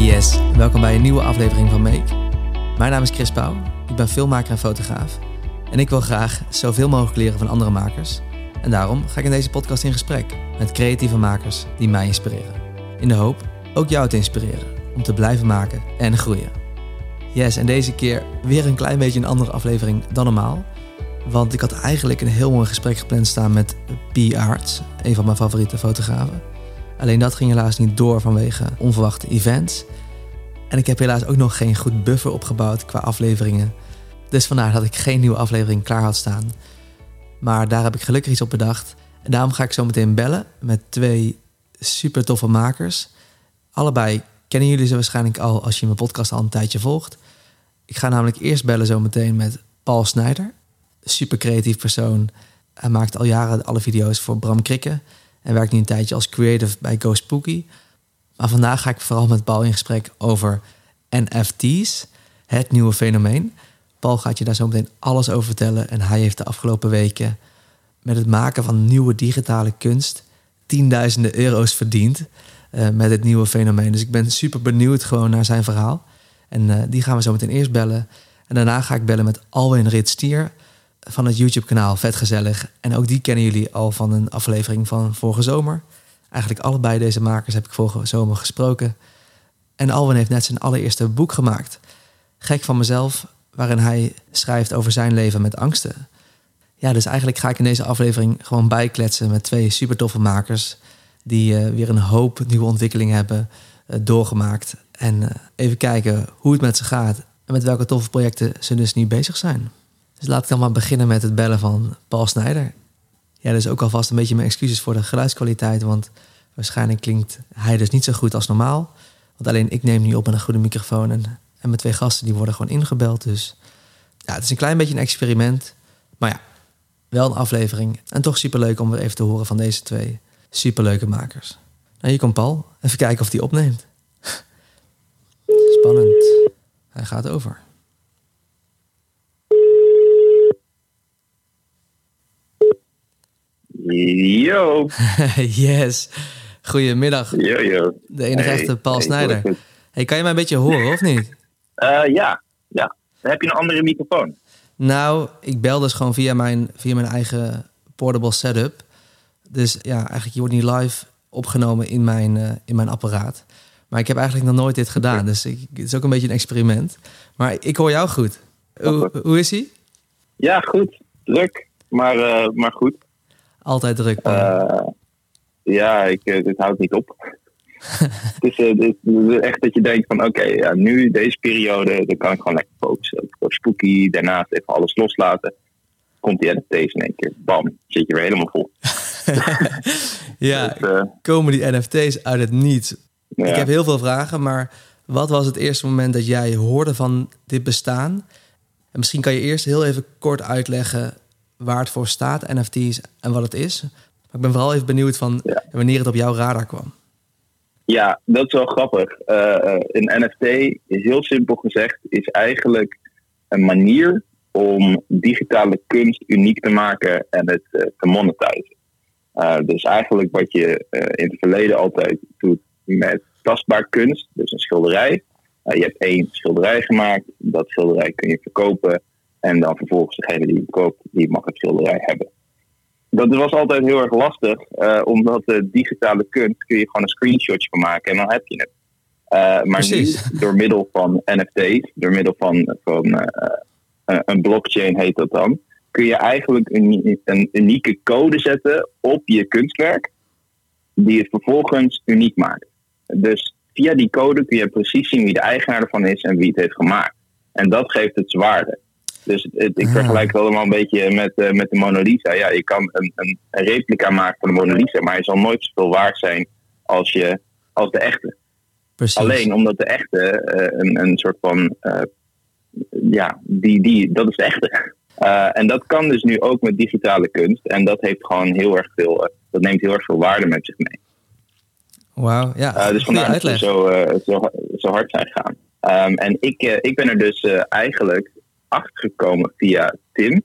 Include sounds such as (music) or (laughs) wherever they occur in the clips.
Yes, welkom bij een nieuwe aflevering van Make. Mijn naam is Chris Pauw, ik ben filmmaker en fotograaf. En ik wil graag zoveel mogelijk leren van andere makers. En daarom ga ik in deze podcast in gesprek met creatieve makers die mij inspireren. In de hoop ook jou te inspireren om te blijven maken en groeien. Yes, en deze keer weer een klein beetje een andere aflevering dan normaal. Want ik had eigenlijk een heel mooi gesprek gepland staan met P. Arts, een van mijn favoriete fotografen. Alleen dat ging helaas niet door vanwege onverwachte events. En ik heb helaas ook nog geen goed buffer opgebouwd qua afleveringen. Dus vandaar dat ik geen nieuwe aflevering klaar had staan. Maar daar heb ik gelukkig iets op bedacht. En daarom ga ik zo meteen bellen met twee super toffe makers. Allebei kennen jullie ze waarschijnlijk al als je mijn podcast al een tijdje volgt. Ik ga namelijk eerst bellen zo meteen met Paul Snijder. Super creatief persoon. Hij maakt al jaren alle video's voor Bram Krikke. En werkt nu een tijdje als creative bij Go Spooky. Maar vandaag ga ik vooral met Paul in gesprek over NFT's, het nieuwe fenomeen. Paul gaat je daar zo meteen alles over vertellen. En hij heeft de afgelopen weken met het maken van nieuwe digitale kunst tienduizenden euro's verdiend uh, met het nieuwe fenomeen. Dus ik ben super benieuwd gewoon naar zijn verhaal. En uh, die gaan we zo meteen eerst bellen. En daarna ga ik bellen met Alwin Ritstier van het YouTube-kanaal Vet Gezellig. En ook die kennen jullie al van een aflevering van vorige zomer. Eigenlijk allebei deze makers heb ik vorige zomer gesproken. En Alwin heeft net zijn allereerste boek gemaakt. Gek van mezelf, waarin hij schrijft over zijn leven met angsten. Ja, dus eigenlijk ga ik in deze aflevering gewoon bijkletsen met twee super toffe makers. Die uh, weer een hoop nieuwe ontwikkelingen hebben uh, doorgemaakt. En uh, even kijken hoe het met ze gaat. En met welke toffe projecten ze dus nu bezig zijn. Dus laat ik dan maar beginnen met het bellen van Paul Snijder. Ja, dus ook alvast een beetje mijn excuses voor de geluidskwaliteit. Want waarschijnlijk klinkt hij dus niet zo goed als normaal. Want alleen ik neem nu op met een goede microfoon. En, en mijn twee gasten die worden gewoon ingebeld. Dus ja, het is een klein beetje een experiment. Maar ja, wel een aflevering. En toch superleuk om weer even te horen van deze twee superleuke makers. Nou, hier komt Paul. Even kijken of hij opneemt. (laughs) Spannend. Hij gaat over. Yo. (laughs) yes. Goedemiddag. Yo, yo. De enige Hey, echte Paul hey, Snijder. Hey, kan je mij een beetje horen of niet? Eh, ja, ja. Heb je een andere microfoon. Nou, ik bel dus gewoon via mijn, via mijn eigen portable setup. Dus ja, eigenlijk je wordt niet live opgenomen in mijn, eh, in mijn apparaat. Maar ik heb eigenlijk nog nooit dit gedaan. Dus ik, het is ook een beetje een experiment. Maar ik hoor jou goed. Hoe, hoe is hij? Ja, goed. Druk, maar, eh, maar goed. Altijd druk. Eh, ja, ik, eh, dit houdt niet op. (laughs) het, is, eh, is echt dat je denkt van oké, ja, nu deze periode, dan kan ik gewoon lekker focussen. Voor spooky, daarnaast even alles loslaten. Komt die NFT's in één keer. Bam, zit je weer helemaal vol. (laughs) ja, Dus, komen die NFT's uit het niets? ja. Ik heb heel veel vragen, maar wat was het eerste moment dat jij hoorde van dit bestaan? En misschien kan je eerst heel even kort uitleggen waar het voor staat, NFT's, en wat het is. Maar ik ben vooral even benieuwd van Ja. wanneer het op jouw radar kwam. Ja, dat is wel grappig. Eh, eh, een NFT, heel simpel gezegd, is eigenlijk een manier om digitale kunst uniek te maken en het eh, te monetizen. Dus eigenlijk wat je in het verleden altijd doet met tastbaar kunst, dus een schilderij. Je hebt één schilderij gemaakt, dat schilderij kun je verkopen en dan vervolgens degene die het koopt, die mag het schilderij hebben. Dat was altijd heel erg lastig, eh, omdat de digitale kunst kun je gewoon een screenshotje van maken en dan heb je het. Eh, maar Precies. nu, (laughs) door middel van NFT's, door middel van, van eh, eh, een blockchain heet dat dan, kun je eigenlijk een, een unieke code zetten op je kunstwerk, die het vervolgens uniek maakt. Dus via die code kun je precies zien wie de eigenaar ervan is en wie het heeft gemaakt. En dat geeft het zwaarde. Dus het, ik Ah. vergelijk het allemaal een beetje met, eh, met de Mona Lisa. Ja, je kan een, een, een replica maken van de Mona Lisa, maar hij zal nooit zoveel waard zijn als, je, als de echte. Precies. Alleen omdat de echte eh, een, een soort van. eh, ja, die, die, dat is de echte. En dat kan dus nu ook met digitale kunst. En dat heeft gewoon heel erg veel. dat neemt heel erg veel waarde met zich mee. Wauw, ja, dus vandaar dat we zo, zo, zo hard zijn gegaan. Ehm, en ik, ik ben er dus eigenlijk achter gekomen via Tim.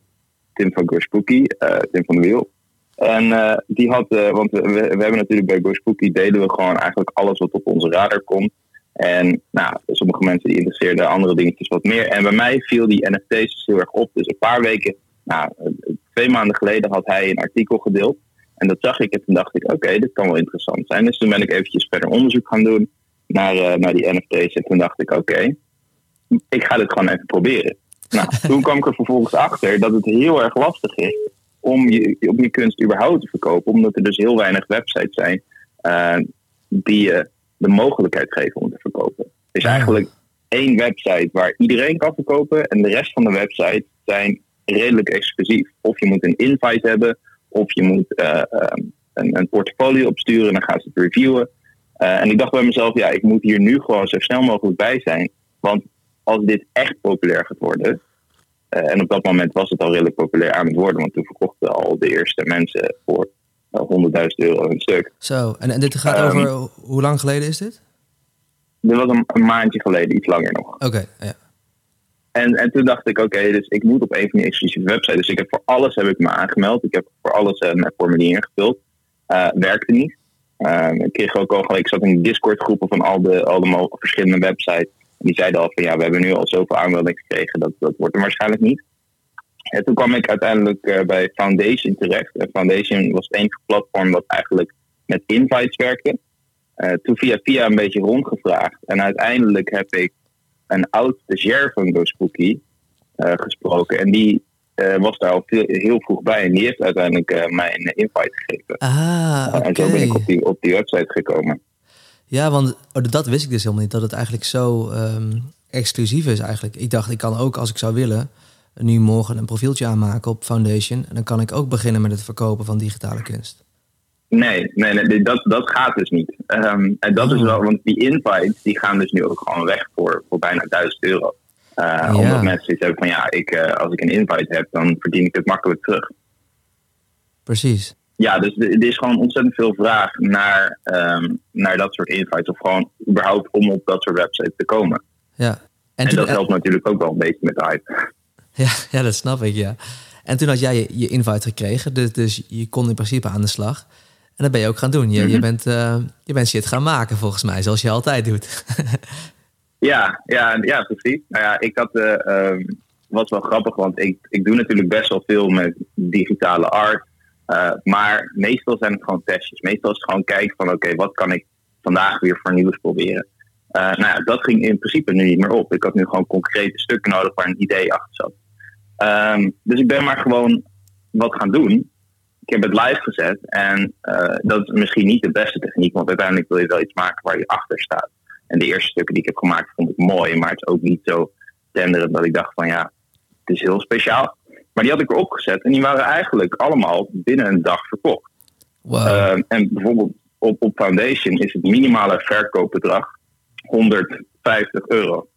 Tim van Go Spooky, eh, Tim van de Wiel. En eh, die had, eh, want we, hebben natuurlijk bij Go Spooky delen we gewoon eigenlijk alles wat op onze radar komt. En nou, sommige mensen die interesseerden andere dingetjes wat meer. En bij mij viel die NFT's dus heel erg op. Dus een paar weken, nou, twee maanden geleden had hij een artikel gedeeld. En dat zag ik en toen dacht ik, oké, dit kan wel interessant zijn. Dus toen ben ik eventjes verder onderzoek gaan doen naar, uh, naar die NFT's. En toen dacht ik, oké, ik ga dit gewoon even proberen. Nou, (laughs) toen kwam ik er vervolgens achter dat het heel erg lastig is om je, om je kunst überhaupt te verkopen. Omdat er dus heel weinig websites zijn uh, die je de mogelijkheid geven om te verkopen. Er is eigenlijk één website waar iedereen kan verkopen. En de rest van de websites zijn redelijk exclusief. Of je moet een invite hebben, of je moet uh, een, een, portfolio opsturen en dan gaan ze het reviewen. Uh, en ik dacht bij mezelf, ja, ik moet hier nu gewoon zo snel mogelijk bij zijn. Want als dit echt populair gaat worden, uh, en op dat moment was het al redelijk populair aan het worden, want toen verkochten al de eerste mensen voor 100.000 euro een stuk. Zo, en, en dit gaat um, over, hoe lang geleden is dit? Dit was een, een maandje geleden, iets langer nog. Oké, ja. En, en toen dacht ik, oké, dus ik moet op een van die exclusieve websites. Dus ik heb voor alles heb ik me aangemeld. Ik heb voor alles een formulier ingevuld. Uh, werkte niet. Uh, ik kreeg ook al gelijk, ik zat in Discord groepen van al de, al de verschillende websites. Die zeiden al van ja, we hebben nu al zoveel aanmeldingen gekregen, dat, dat wordt er waarschijnlijk niet. En toen kwam ik uiteindelijk uh, bij Foundation terecht. En Foundation was het enige platform dat eigenlijk met invites werkte. Uh, toen via via een beetje rondgevraagd. En uiteindelijk heb ik een oud stagiair van GoSpooky uh, gesproken. En die was daar al veel, heel vroeg bij. En die heeft uiteindelijk mij een invite gegeven. Ah, okay. En zo ben ik op die, op die website gekomen. Ja, want oh, dat wist ik dus helemaal niet. Dat het eigenlijk zo um, exclusief is eigenlijk. Ik dacht, ik kan ook als ik zou willen... nu morgen een profieltje aanmaken op Foundation. En dan kan ik ook beginnen met het verkopen van digitale kunst. Nee, nee, nee dat, dat gaat dus niet. Um, en dat oh. is wel, want die invites die gaan dus nu ook gewoon weg voor, voor bijna 1000 euro. Uh, ja. Omdat mensen iets hebben van ja, ik, uh, als ik een invite heb, dan verdien ik het makkelijk terug. Precies. Ja, dus er is gewoon ontzettend veel vraag naar, um, naar dat soort invites. Of gewoon überhaupt om op dat soort websites te komen. Ja. En, en dat helpt natuurlijk ook wel een beetje met de hype. (laughs) Ja, ja, dat snap ik, ja. En toen had jij je, je invite gekregen, dus, dus je kon in principe aan de slag. En dat ben je ook gaan doen. Je, mm -hmm. je, bent, uh, je bent shit gaan maken volgens mij, zoals je altijd doet. (laughs) ja, ja, ja, precies. Nou ja, ik had, uh, um, was wel grappig, want ik, ik doe natuurlijk best wel veel met digitale art. Uh, maar meestal zijn het gewoon testjes. Meestal is het gewoon kijken van oké, wat kan ik vandaag weer voor nieuws proberen. nou ja, dat ging in principe nu niet meer op. Ik had nu gewoon concrete stukken nodig waar een idee achter zat. Um, dus ik ben maar gewoon wat gaan doen ik heb het live gezet en uh, dat is misschien niet de beste techniek, want uiteindelijk wil je wel iets maken waar je achter staat. En de eerste stukken die ik heb gemaakt vond ik mooi, maar het is ook niet zo tenderend dat ik dacht van ja, het is heel speciaal. Maar die had ik erop gezet en die waren eigenlijk allemaal binnen een dag verkocht. Wow. Uh, en bijvoorbeeld op, op Foundation is het minimale verkoopbedrag 150 euro.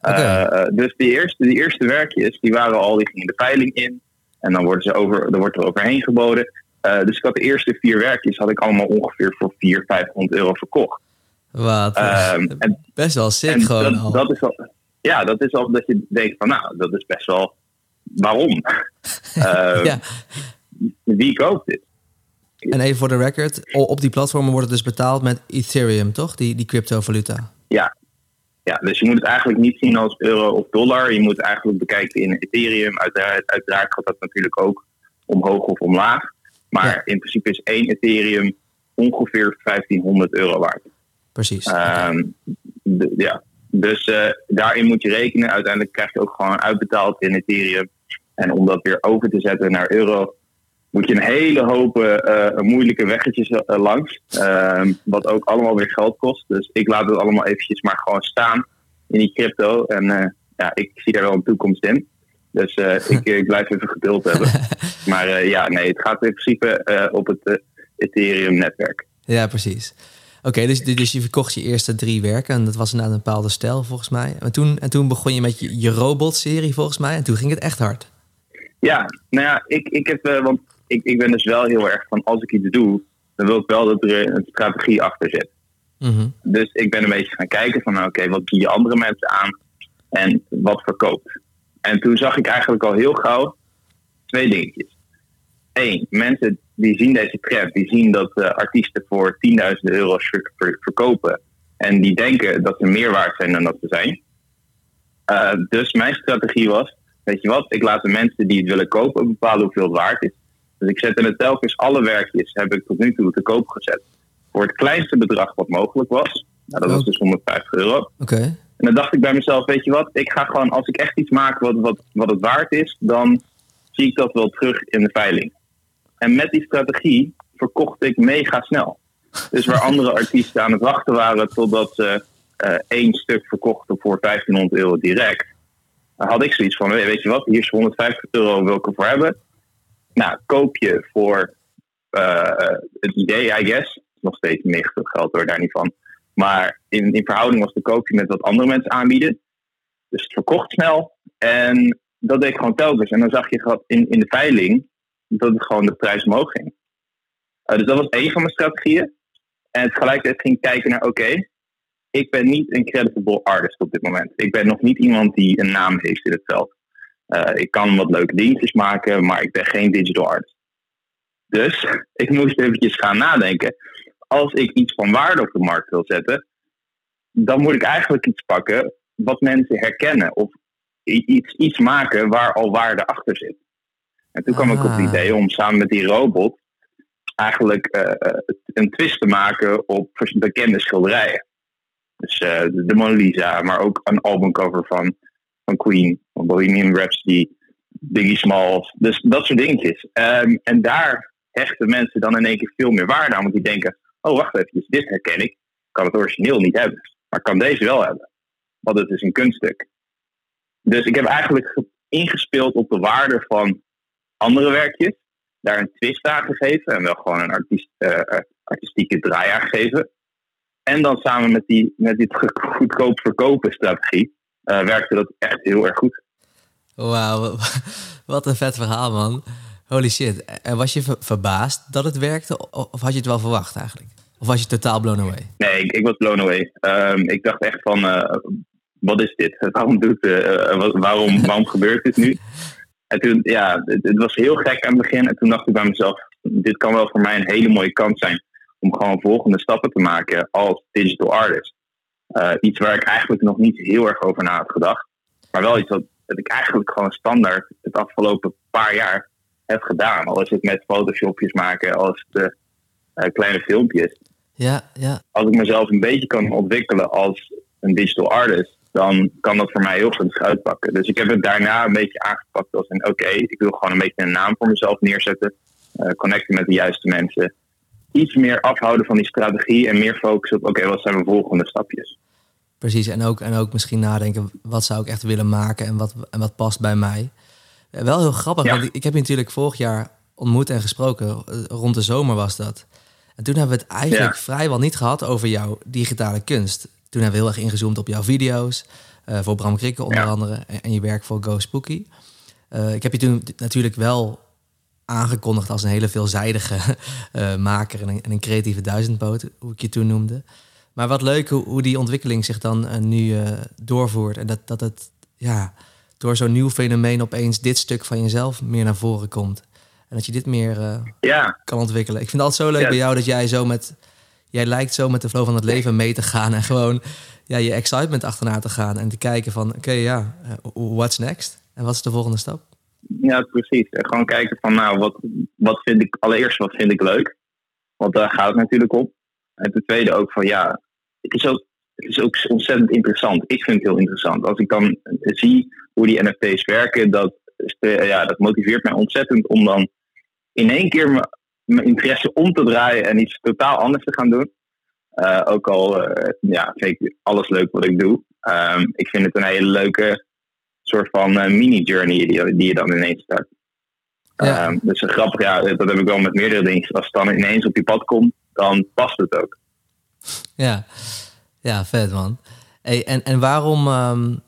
Okay. Uh, dus die eerste, die eerste werkjes, die waren al, die gingen de veiling in. En dan, worden ze over, dan wordt er overheen geboden. Uh, dus ik had de eerste vier werkjes had ik allemaal ongeveer voor 400, 500 euro verkocht. Wat? Um, en, best wel sick gewoon dat, al. Dat is al. Ja, dat is al dat je denkt van nou, dat is best wel... Waarom? uh, (laughs) ja. Wie koopt dit? En even voor de record, op die platformen wordt het dus betaald met Ethereum, toch? Die, die cryptovaluta. Ja, ja, dus je moet het eigenlijk niet zien als euro of dollar. Je moet het eigenlijk bekijken in Ethereum. Uiteraard, uiteraard gaat dat natuurlijk ook omhoog of omlaag. Maar ja. in principe is één Ethereum ongeveer 1500 euro waard. Precies. Um, de, ja. Dus uh, daarin moet je rekenen. Uiteindelijk krijg je ook gewoon uitbetaald in Ethereum. En om dat weer over te zetten naar euro, moet je een hele hoop uh, moeilijke weggetjes uh, langs. Ehm, wat ook allemaal weer geld kost. Dus ik laat het allemaal eventjes maar gewoon staan in die crypto. En ja, ik zie daar wel een toekomst in. Dus (laughs) ik, ik, blijf even geduld hebben. (laughs) maar ja, nee, het gaat in principe op het Ethereum-netwerk. Ja, precies. Oké, okay, dus, dus je verkocht je eerste drie werken. En dat was inderdaad een bepaalde stijl volgens mij. En toen, en toen begon je met je, je robot-serie volgens mij. En toen ging het echt hard. Ja, nou ja, ik, ik heb, uh, want ik, ik ben dus wel heel erg van als ik iets doe, dan wil ik wel dat er een strategie achter zit. Mm -hmm. Dus ik ben een beetje gaan kijken van oké, okay, wat bieden andere mensen aan en wat verkoopt. En toen zag ik eigenlijk al heel gauw twee dingetjes. Eén, mensen die zien deze trend, die zien dat uh, artiesten voor 10.000 euro ver verkopen. En die denken dat ze meer waard zijn dan dat ze zijn. Uh, dus mijn strategie was, weet je wat, ik laat de mensen die het willen kopen bepalen hoeveel het waard is. Dus ik zette het telkens, alle werkjes heb ik tot nu toe te koop gezet. Voor het kleinste bedrag wat mogelijk was. Nou, dat was dus 150 euro. Oké. En dan dacht ik bij mezelf, weet je wat, ik ga gewoon, als ik echt iets maak wat, wat, wat het waard is, dan zie ik dat wel terug in de veiling. En met die strategie verkocht ik mega snel. Dus waar andere (laughs) artiesten aan het wachten waren totdat ze uh, één stuk verkochten voor 1500 euro direct, had ik zoiets van, weet je wat, hier is 150 euro wil ik ervoor hebben. Nou, koop je voor uh, het idee, I guess. Nog steeds 90 geld hoor, daar niet van. Maar in, in verhouding was de koopje met wat andere mensen aanbieden. Dus het verkocht snel. En dat deed ik gewoon telkens. En dan zag je in, in de veiling dat het gewoon de prijs omhoog ging. Uh, dus dat was één van mijn strategieën. En tegelijkertijd ging ik kijken naar, oké, ik ben niet een creditable artist op dit moment. Ik ben nog niet iemand die een naam heeft in het veld. Uh, ik kan wat leuke dingetjes maken, maar ik ben geen digital artist. Dus (laughs) ik moest eventjes gaan nadenken. Als ik iets van waarde op de markt wil zetten, dan moet ik eigenlijk iets pakken wat mensen herkennen. Of iets, iets maken waar al waarde achter zit. En toen kwam ik op het ah. idee om samen met die robot eigenlijk uh, een twist te maken op bekende schilderijen. Dus uh, de Mona Lisa, maar ook een albumcover van, van Queen, van Bohemian Rhapsody, Biggie Smalls. Dus dat soort dingetjes. Um, en daar hechten mensen dan in één keer veel meer waarde aan. Want die denken, oh wacht even, dit herken ik. kan het origineel niet hebben. Maar kan deze wel hebben. Want het is een kunststuk. Dus ik heb eigenlijk ingespeeld op de waarde van andere werkjes. Daar een twist aan gegeven. En wel gewoon een artiest, uh, artistieke draai aan gegeven. En dan samen met die, met die goedkoop verkopen strategie uh, werkte dat echt heel erg goed. Wauw, wat een vet verhaal man. Holy shit. En was je verbaasd dat het werkte of had je het wel verwacht eigenlijk? Of was je totaal blown away? Nee, ik, ik was blown away. Um, ik dacht echt van, uh, wat is dit? (laughs) Waarom, doet, uh, waarom, waarom (laughs) gebeurt dit nu? En toen, ja, het, het, was heel gek aan het begin. En toen dacht ik bij mezelf, dit kan wel voor mij een hele mooie kans zijn om gewoon volgende stappen te maken als digital artist. Uh, iets waar ik eigenlijk nog niet heel erg over na had gedacht. Maar wel iets wat, dat ik eigenlijk gewoon standaard het afgelopen paar jaar heb gedaan. Al is het met photoshopjes maken, als het uh, kleine filmpjes. Ja, ja. Als ik mezelf een beetje kan ontwikkelen als een digital artist, dan kan dat voor mij heel goed uitpakken. Dus ik heb het daarna een beetje aangepakt als een oké, ik wil gewoon een beetje een naam voor mezelf neerzetten. Uh, connecten met de juiste mensen iets meer afhouden van die strategie en meer focussen op, oké, wat zijn mijn volgende stapjes? Precies, en ook, en ook misschien nadenken, wat zou ik echt willen maken en wat, en wat past bij mij? Eh, wel heel grappig, want ik heb je natuurlijk vorig jaar ontmoet en gesproken, eh, rond de zomer was dat. En toen hebben we het eigenlijk vrijwel niet gehad over jouw digitale kunst. Toen hebben we heel erg ingezoomd op jouw video's, uh, voor Bram Krikke onder andere, en, je werk voor Go Spooky. ik heb je toen natuurlijk wel aangekondigd als een hele veelzijdige uh, (laughs) maker en een, en een, creatieve duizendpoot, hoe ik je toen noemde. Maar wat leuk hoe, hoe die ontwikkeling zich dan uh, nu uh, doorvoert. En dat, dat het ja, door zo'n nieuw fenomeen opeens dit stuk van jezelf meer naar voren komt. En dat je dit meer ja. kan ontwikkelen. Ik vind het altijd zo leuk bij jou dat jij zo met. Jij lijkt zo met de flow van het leven mee te gaan. En gewoon ja, je excitement achterna te gaan. En te kijken van oké, ja, what's next? En wat is de volgende stap? Ja, precies. Gewoon kijken van, nou, wat, wat vind ik, allereerst, wat vind ik leuk? Want daar gaat het natuurlijk om. En ten tweede ook van, ja, het is ook, het is ook ontzettend interessant. Ik vind het heel interessant. Als ik dan zie hoe die NFT's werken, dat, ja, dat motiveert mij ontzettend om dan in één keer mijn interesse om te draaien en iets totaal anders te gaan doen. Uh, ook al uh, ja, vind ik alles leuk wat ik doe. Um, ik vind het een hele leuke soort van uh, mini-journey die, die je dan ineens start. Ja. Um, dus grappig, ja, dat heb ik wel met meerdere dingen. Als het dan ineens op je pad komt, dan past het ook. Ja, ja vet man. Hey, en, en waarom... Um,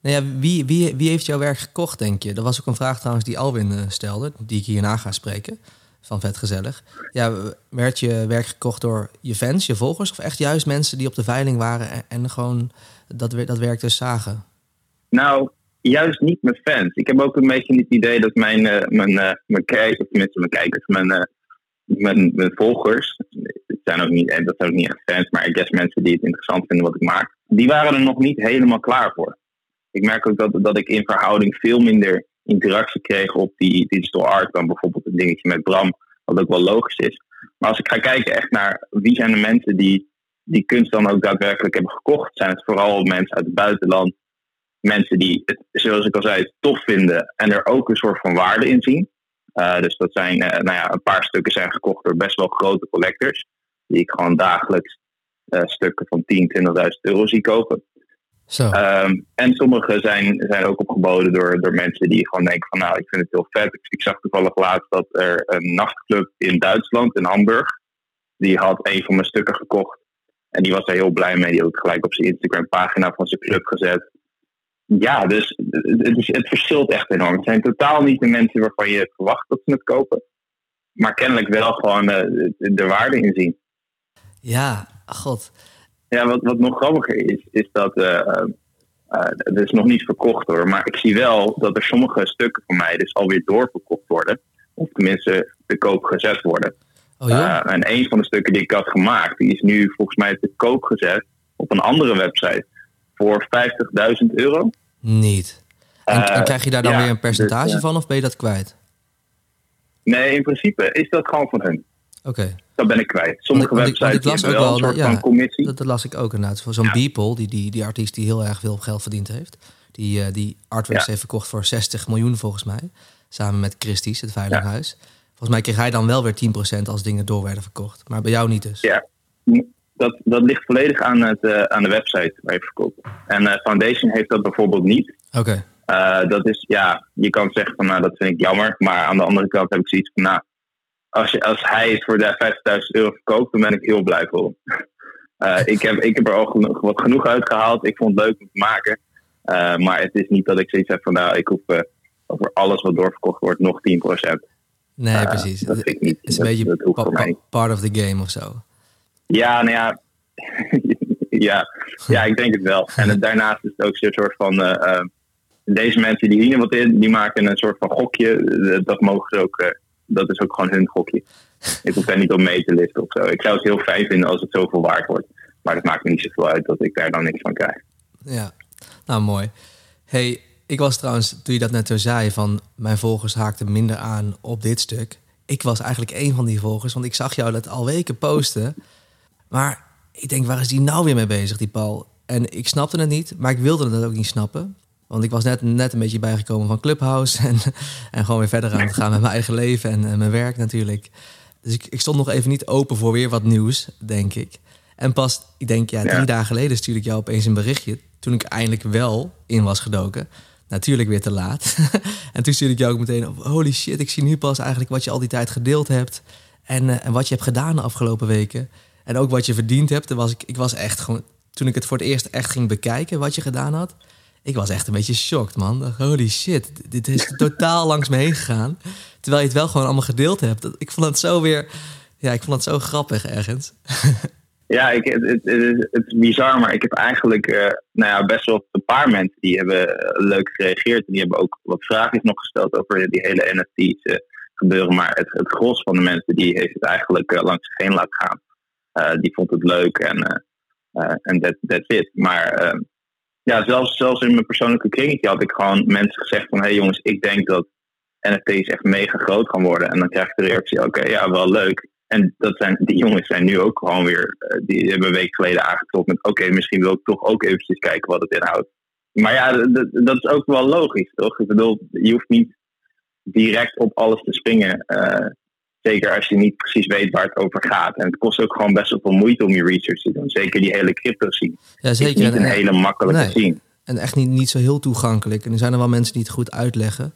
nou ja, wie, wie, wie heeft jouw werk gekocht, denk je? Dat was ook een vraag trouwens die Alwin uh, stelde, die ik hierna ga spreken. Van Vet Gezellig. Ja, werd je werk gekocht door je fans, je volgers... of echt juist mensen die op de veiling waren en, en gewoon dat, dat werk dus zagen? Nou, juist niet mijn fans. Ik heb ook een beetje het idee dat mijn, uh, mijn, uh, mijn kijkers, tenminste mijn kijkers, mijn, uh, mijn, volgers, het zijn ook niet, dat zijn ook niet echt fans, maar ik guess mensen die het interessant vinden wat ik maak, die waren er nog niet helemaal klaar voor. Ik merk ook dat, dat ik in verhouding veel minder interactie kreeg op die digital art dan bijvoorbeeld een dingetje met Bram, wat ook wel logisch is. Maar als ik ga kijken echt naar wie zijn de mensen die die kunst dan ook daadwerkelijk hebben gekocht, zijn het vooral mensen uit het buitenland. Mensen die het, zoals ik al zei, tof vinden en er ook een soort van waarde in zien. Uh, dus dat zijn, uh, nou ja, een paar stukken zijn gekocht door best wel grote collectors. Die ik gewoon dagelijks uh, stukken van 10, 20.000 euro zie kopen. Zo. Um, en sommige zijn, zijn ook opgeboden door, door mensen die gewoon denken van nou, ik vind het heel vet. Ik, ik zag toevallig laatst dat er een nachtclub in Duitsland, in Hamburg, die had een van mijn stukken gekocht. En die was er heel blij mee. Die had het gelijk op zijn Instagram pagina van zijn club gezet. Ja, dus het, is, het verschilt echt enorm. Het zijn totaal niet de mensen waarvan je verwacht dat ze het kopen. Maar kennelijk wel gewoon uh, de waarde in zien. Ja, god. Ja, wat, wat nog grappiger is, is dat. Uh, uh, het is nog niet verkocht hoor. Maar ik zie wel dat er sommige stukken van mij dus alweer doorverkocht worden. Of tenminste te koop gezet worden. Oh, ja? uh, en een van de stukken die ik had gemaakt, die is nu volgens mij te koop gezet op een andere website voor 50.000 euro. Niet. En, en, krijg je daar dan ja, weer een percentage dus, van of ben je dat kwijt? Nee, in principe is dat gewoon van hun. Oké. Okay. Dat ben ik kwijt. Sommige want websites want ik las ook wel, een soort ja, van commissie. Dat, dat, las ik ook inderdaad. Voor zo'n. Beeple, die, die, die artiest die heel erg veel geld verdiend heeft. Die, uh, die artworks heeft verkocht voor 60 miljoen volgens mij. Samen met Christie's, het Veilinghuis. Volgens mij kreeg hij dan wel weer 10% als dingen door werden verkocht. Maar bij jou niet dus. Ja. Dat, dat ligt volledig aan, het, uh, aan de website waar je verkoopt. En uh, Foundation heeft dat bijvoorbeeld niet. Oké. Okay. Uh, dat is, ja, je kan zeggen van nou, dat vind ik jammer. Maar aan de andere kant heb ik zoiets van nou, als, je, als hij het voor de 50.000 euro verkoopt, dan ben ik heel blij voor hem. Uh, (laughs) ik, heb, ik heb er al genoeg, wat genoeg uitgehaald. Ik vond het leuk om te maken. Uh, maar het is niet dat ik zoiets heb van nou, ik hoef over alles wat doorverkocht wordt nog 10%. Nee, precies. Dat vind ik niet. Het is een dat, beetje dat part of the game of zo. Ja, nou (laughs) ja. ja, ik denk het wel. En het, daarnaast is het ook zo'n soort van. Uh, deze mensen die dienen wat in, die maken een soort van gokje. Dat mogen ze ook. Dat is ook gewoon hun gokje. Ik hoef daar niet op mee te liften of zo. Ik zou het heel fijn vinden als het zoveel waard wordt. Maar dat maakt me niet zoveel uit dat ik daar dan niks van krijg. Ja, nou mooi. Hey, ik was trouwens, toen je dat net zo zei, van mijn volgers haakten minder aan op dit stuk. Ik was eigenlijk een van die volgers, want ik zag jou dat al weken posten. Maar ik denk, waar is die nou weer mee bezig, die Paul? En ik snapte het niet, maar ik wilde het ook niet snappen. Want ik was net, net een beetje bijgekomen van Clubhouse. (laughs) En, en gewoon weer verder aan het gaan met mijn eigen leven en, en mijn werk natuurlijk. Dus ik, ik, stond nog even niet open voor weer wat nieuws, denk ik. En pas, ik denk, ja, drie ja. dagen geleden stuurde ik jou opeens een berichtje. Toen ik eindelijk wel in was gedoken. Natuurlijk weer te laat. (laughs) en toen stuurde ik jou ook meteen op. Holy shit, ik zie nu pas eigenlijk wat je al die tijd gedeeld hebt. En, uh, en wat je hebt gedaan de afgelopen weken. En ook wat je verdiend hebt. Was ik, ik was echt gewoon, toen ik het voor het eerst echt ging bekijken wat je gedaan had. Ik was echt een beetje shocked, man. Holy shit, dit is (laughs) totaal langs me heen gegaan. Terwijl je het wel gewoon allemaal gedeeld hebt. Ik vond het zo weer... Ja, ik vond het zo grappig ergens. (laughs) Ja, ik, het, het, het, is bizar, maar ik heb eigenlijk uh, nou ja, best wel een paar mensen die hebben leuk gereageerd. En die hebben ook wat vragen nog gesteld over die hele NFT's uh, gebeuren. Maar het, gros van de mensen die heeft het eigenlijk langs zich heen laten gaan. Uh, die vond het leuk en en that, that's it. Maar ja, zelfs, zelfs in mijn persoonlijke kringetje had ik gewoon mensen gezegd van... hé hey jongens, ik denk dat NFT's echt mega groot gaan worden. En dan krijg je de reactie, oké, ja, wel leuk. En dat zijn, die jongens zijn nu ook gewoon weer... Die hebben een week geleden aangeklopt met... oké, misschien wil ik toch ook eventjes kijken wat het inhoudt. Maar ja, dat, dat is ook wel logisch, toch? Ik bedoel, je hoeft niet direct op alles te springen. Zeker als je niet precies weet waar het over gaat. En het kost ook gewoon best wel veel moeite om je research te doen. Zeker die hele crypto scene. Ja, zeker. Is niet een hele makkelijke nee. scene. En echt niet, niet zo heel toegankelijk. En er zijn er wel mensen die het goed uitleggen.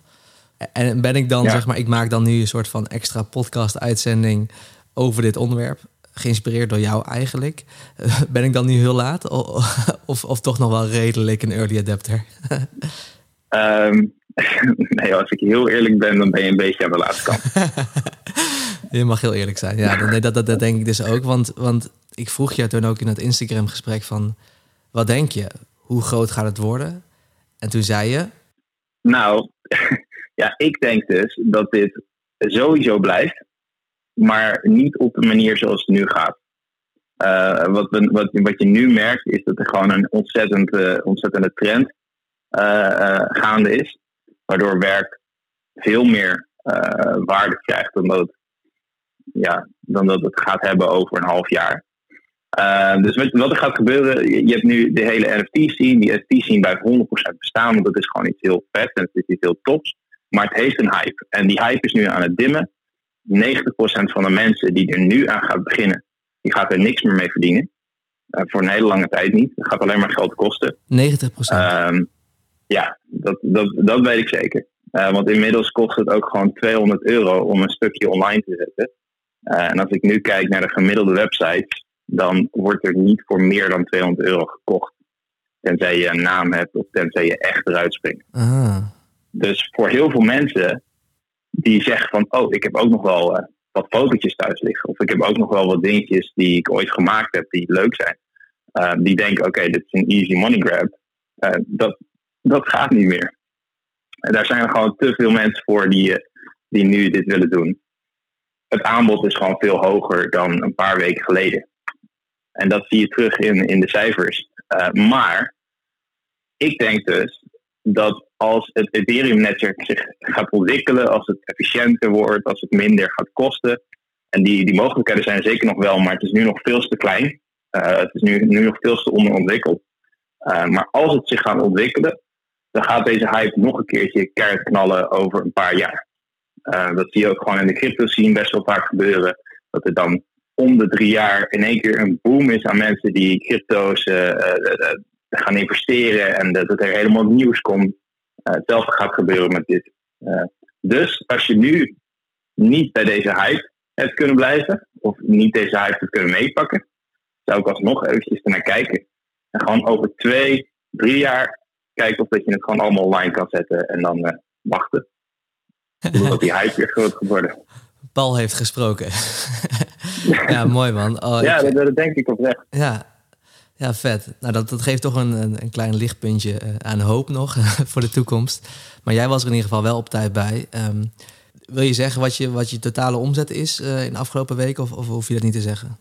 En ben ik dan, ja. zeg maar, ik maak dan nu een soort van extra podcast-uitzending over dit onderwerp. Geïnspireerd door jou eigenlijk. (laughs) Ben ik dan nu heel laat? (laughs) Of, of toch nog wel redelijk een early adapter? um, (laughs) nee, als ik heel eerlijk ben, dan ben je een beetje aan de laatste kant. Je mag heel eerlijk zijn. Ja, dat, dat, dat, dat denk ik dus ook. Want, want ik vroeg je toen ook in het Instagram-gesprek van... Wat denk je? Hoe groot gaat het worden? En toen zei je... Nou, (laughs) ja, ik denk dus dat dit sowieso blijft. maar niet op de manier zoals het nu gaat. Uh, wat, wat, wat je nu merkt is dat er gewoon een ontzettend, uh, ontzettende trend uh, gaande is. Waardoor werk veel meer waarde krijgt dan dat, ja, dan dat het gaat hebben over een half jaar. dus wat, wat, er gaat gebeuren, je, je hebt nu de hele NFT-scene. Die NFT-scene blijft 100% bestaan, want dat is gewoon iets heel vet en het is iets heel tops. Maar het heeft een hype. En die hype is nu aan het dimmen. 90% van de mensen die er nu aan gaat beginnen, die gaat er niks meer mee verdienen. Uh, voor een hele lange tijd niet. Het gaat alleen maar geld kosten. 90 um, ja, dat, dat, dat weet ik zeker. Uh, want inmiddels kost het ook gewoon 200 euro om een stukje online te zetten. Uh, en als ik nu kijk naar de gemiddelde websites, dan wordt er niet voor meer dan 200 euro gekocht. Tenzij je een naam hebt of tenzij je echt eruit springt. Ah. Dus voor heel veel mensen die zeggen van, oh, ik heb ook nog wel uh, wat fotootjes thuis liggen. Of ik heb ook nog wel wat dingetjes die ik ooit gemaakt heb die leuk zijn. Uh, die denken, oké, dit is een easy money grab. Uh, dat, dat gaat niet meer. En daar zijn er gewoon te veel mensen voor die, die nu dit willen doen. Het aanbod is gewoon veel hoger dan een paar weken geleden. En dat zie je terug in, in de cijfers. maar ik denk dus dat als het Ethereum-netwerk zich gaat ontwikkelen, als het efficiënter wordt, als het minder gaat kosten. En die, die mogelijkheden zijn zeker nog wel, maar het is nu nog veel te klein. Uh, het is nu, nu nog veel te onderontwikkeld. Uh, maar als het zich gaat ontwikkelen, dan gaat deze hype nog een keertje keihard knallen over een paar jaar. Uh, dat zie je ook gewoon in de crypto scene best wel vaak gebeuren. Dat er dan om de drie jaar in één keer een boom is aan mensen die crypto's gaan investeren en dat er helemaal nieuws komt. Hetzelfde gaat gebeuren met dit. Dus als je nu niet bij deze hype hebt kunnen blijven, of niet deze hype hebt kunnen meepakken, zou ik alsnog eventjes naar kijken. En gewoon over twee, drie jaar kijken of dat je het gewoon allemaal online kan zetten en dan wachten. Totdat die hype weer groot geworden. Paul heeft gesproken. (laughs) ja, mooi man. Oh, ja, ik... dat, dat, denk ik oprecht. Ja, ja, vet. Nou, dat, dat geeft toch een, een, klein lichtpuntje uh, aan hoop nog (laughs) voor de toekomst. Maar jij was er in ieder geval wel op tijd bij. Um, wil je zeggen wat je, wat je totale omzet is uh, in de afgelopen weken? Of, of hoef je dat niet te zeggen?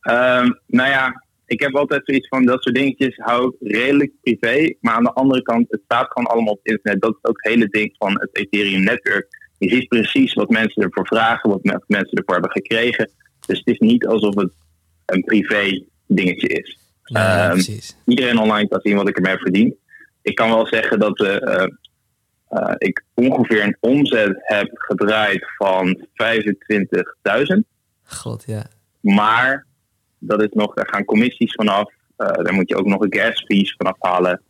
Um, nou ja, ik heb altijd zoiets van dat soort dingetjes hou ik redelijk privé. Maar aan de andere kant, het staat gewoon allemaal op het internet. Dat is ook het hele ding van het Ethereum-netwerk. Je ziet precies wat mensen ervoor vragen, wat mensen ervoor hebben gekregen. Dus het is niet alsof het een privé dingetje is. Ja, um, iedereen online kan zien wat ik ermee heb verdiend. Ik kan wel zeggen dat uh, uh, ik ongeveer een omzet heb gedraaid van 25.000. God, ja. Maar dat is nog, er gaan commissies vanaf. Uh, daar moet je ook nog een gas fees vanaf halen.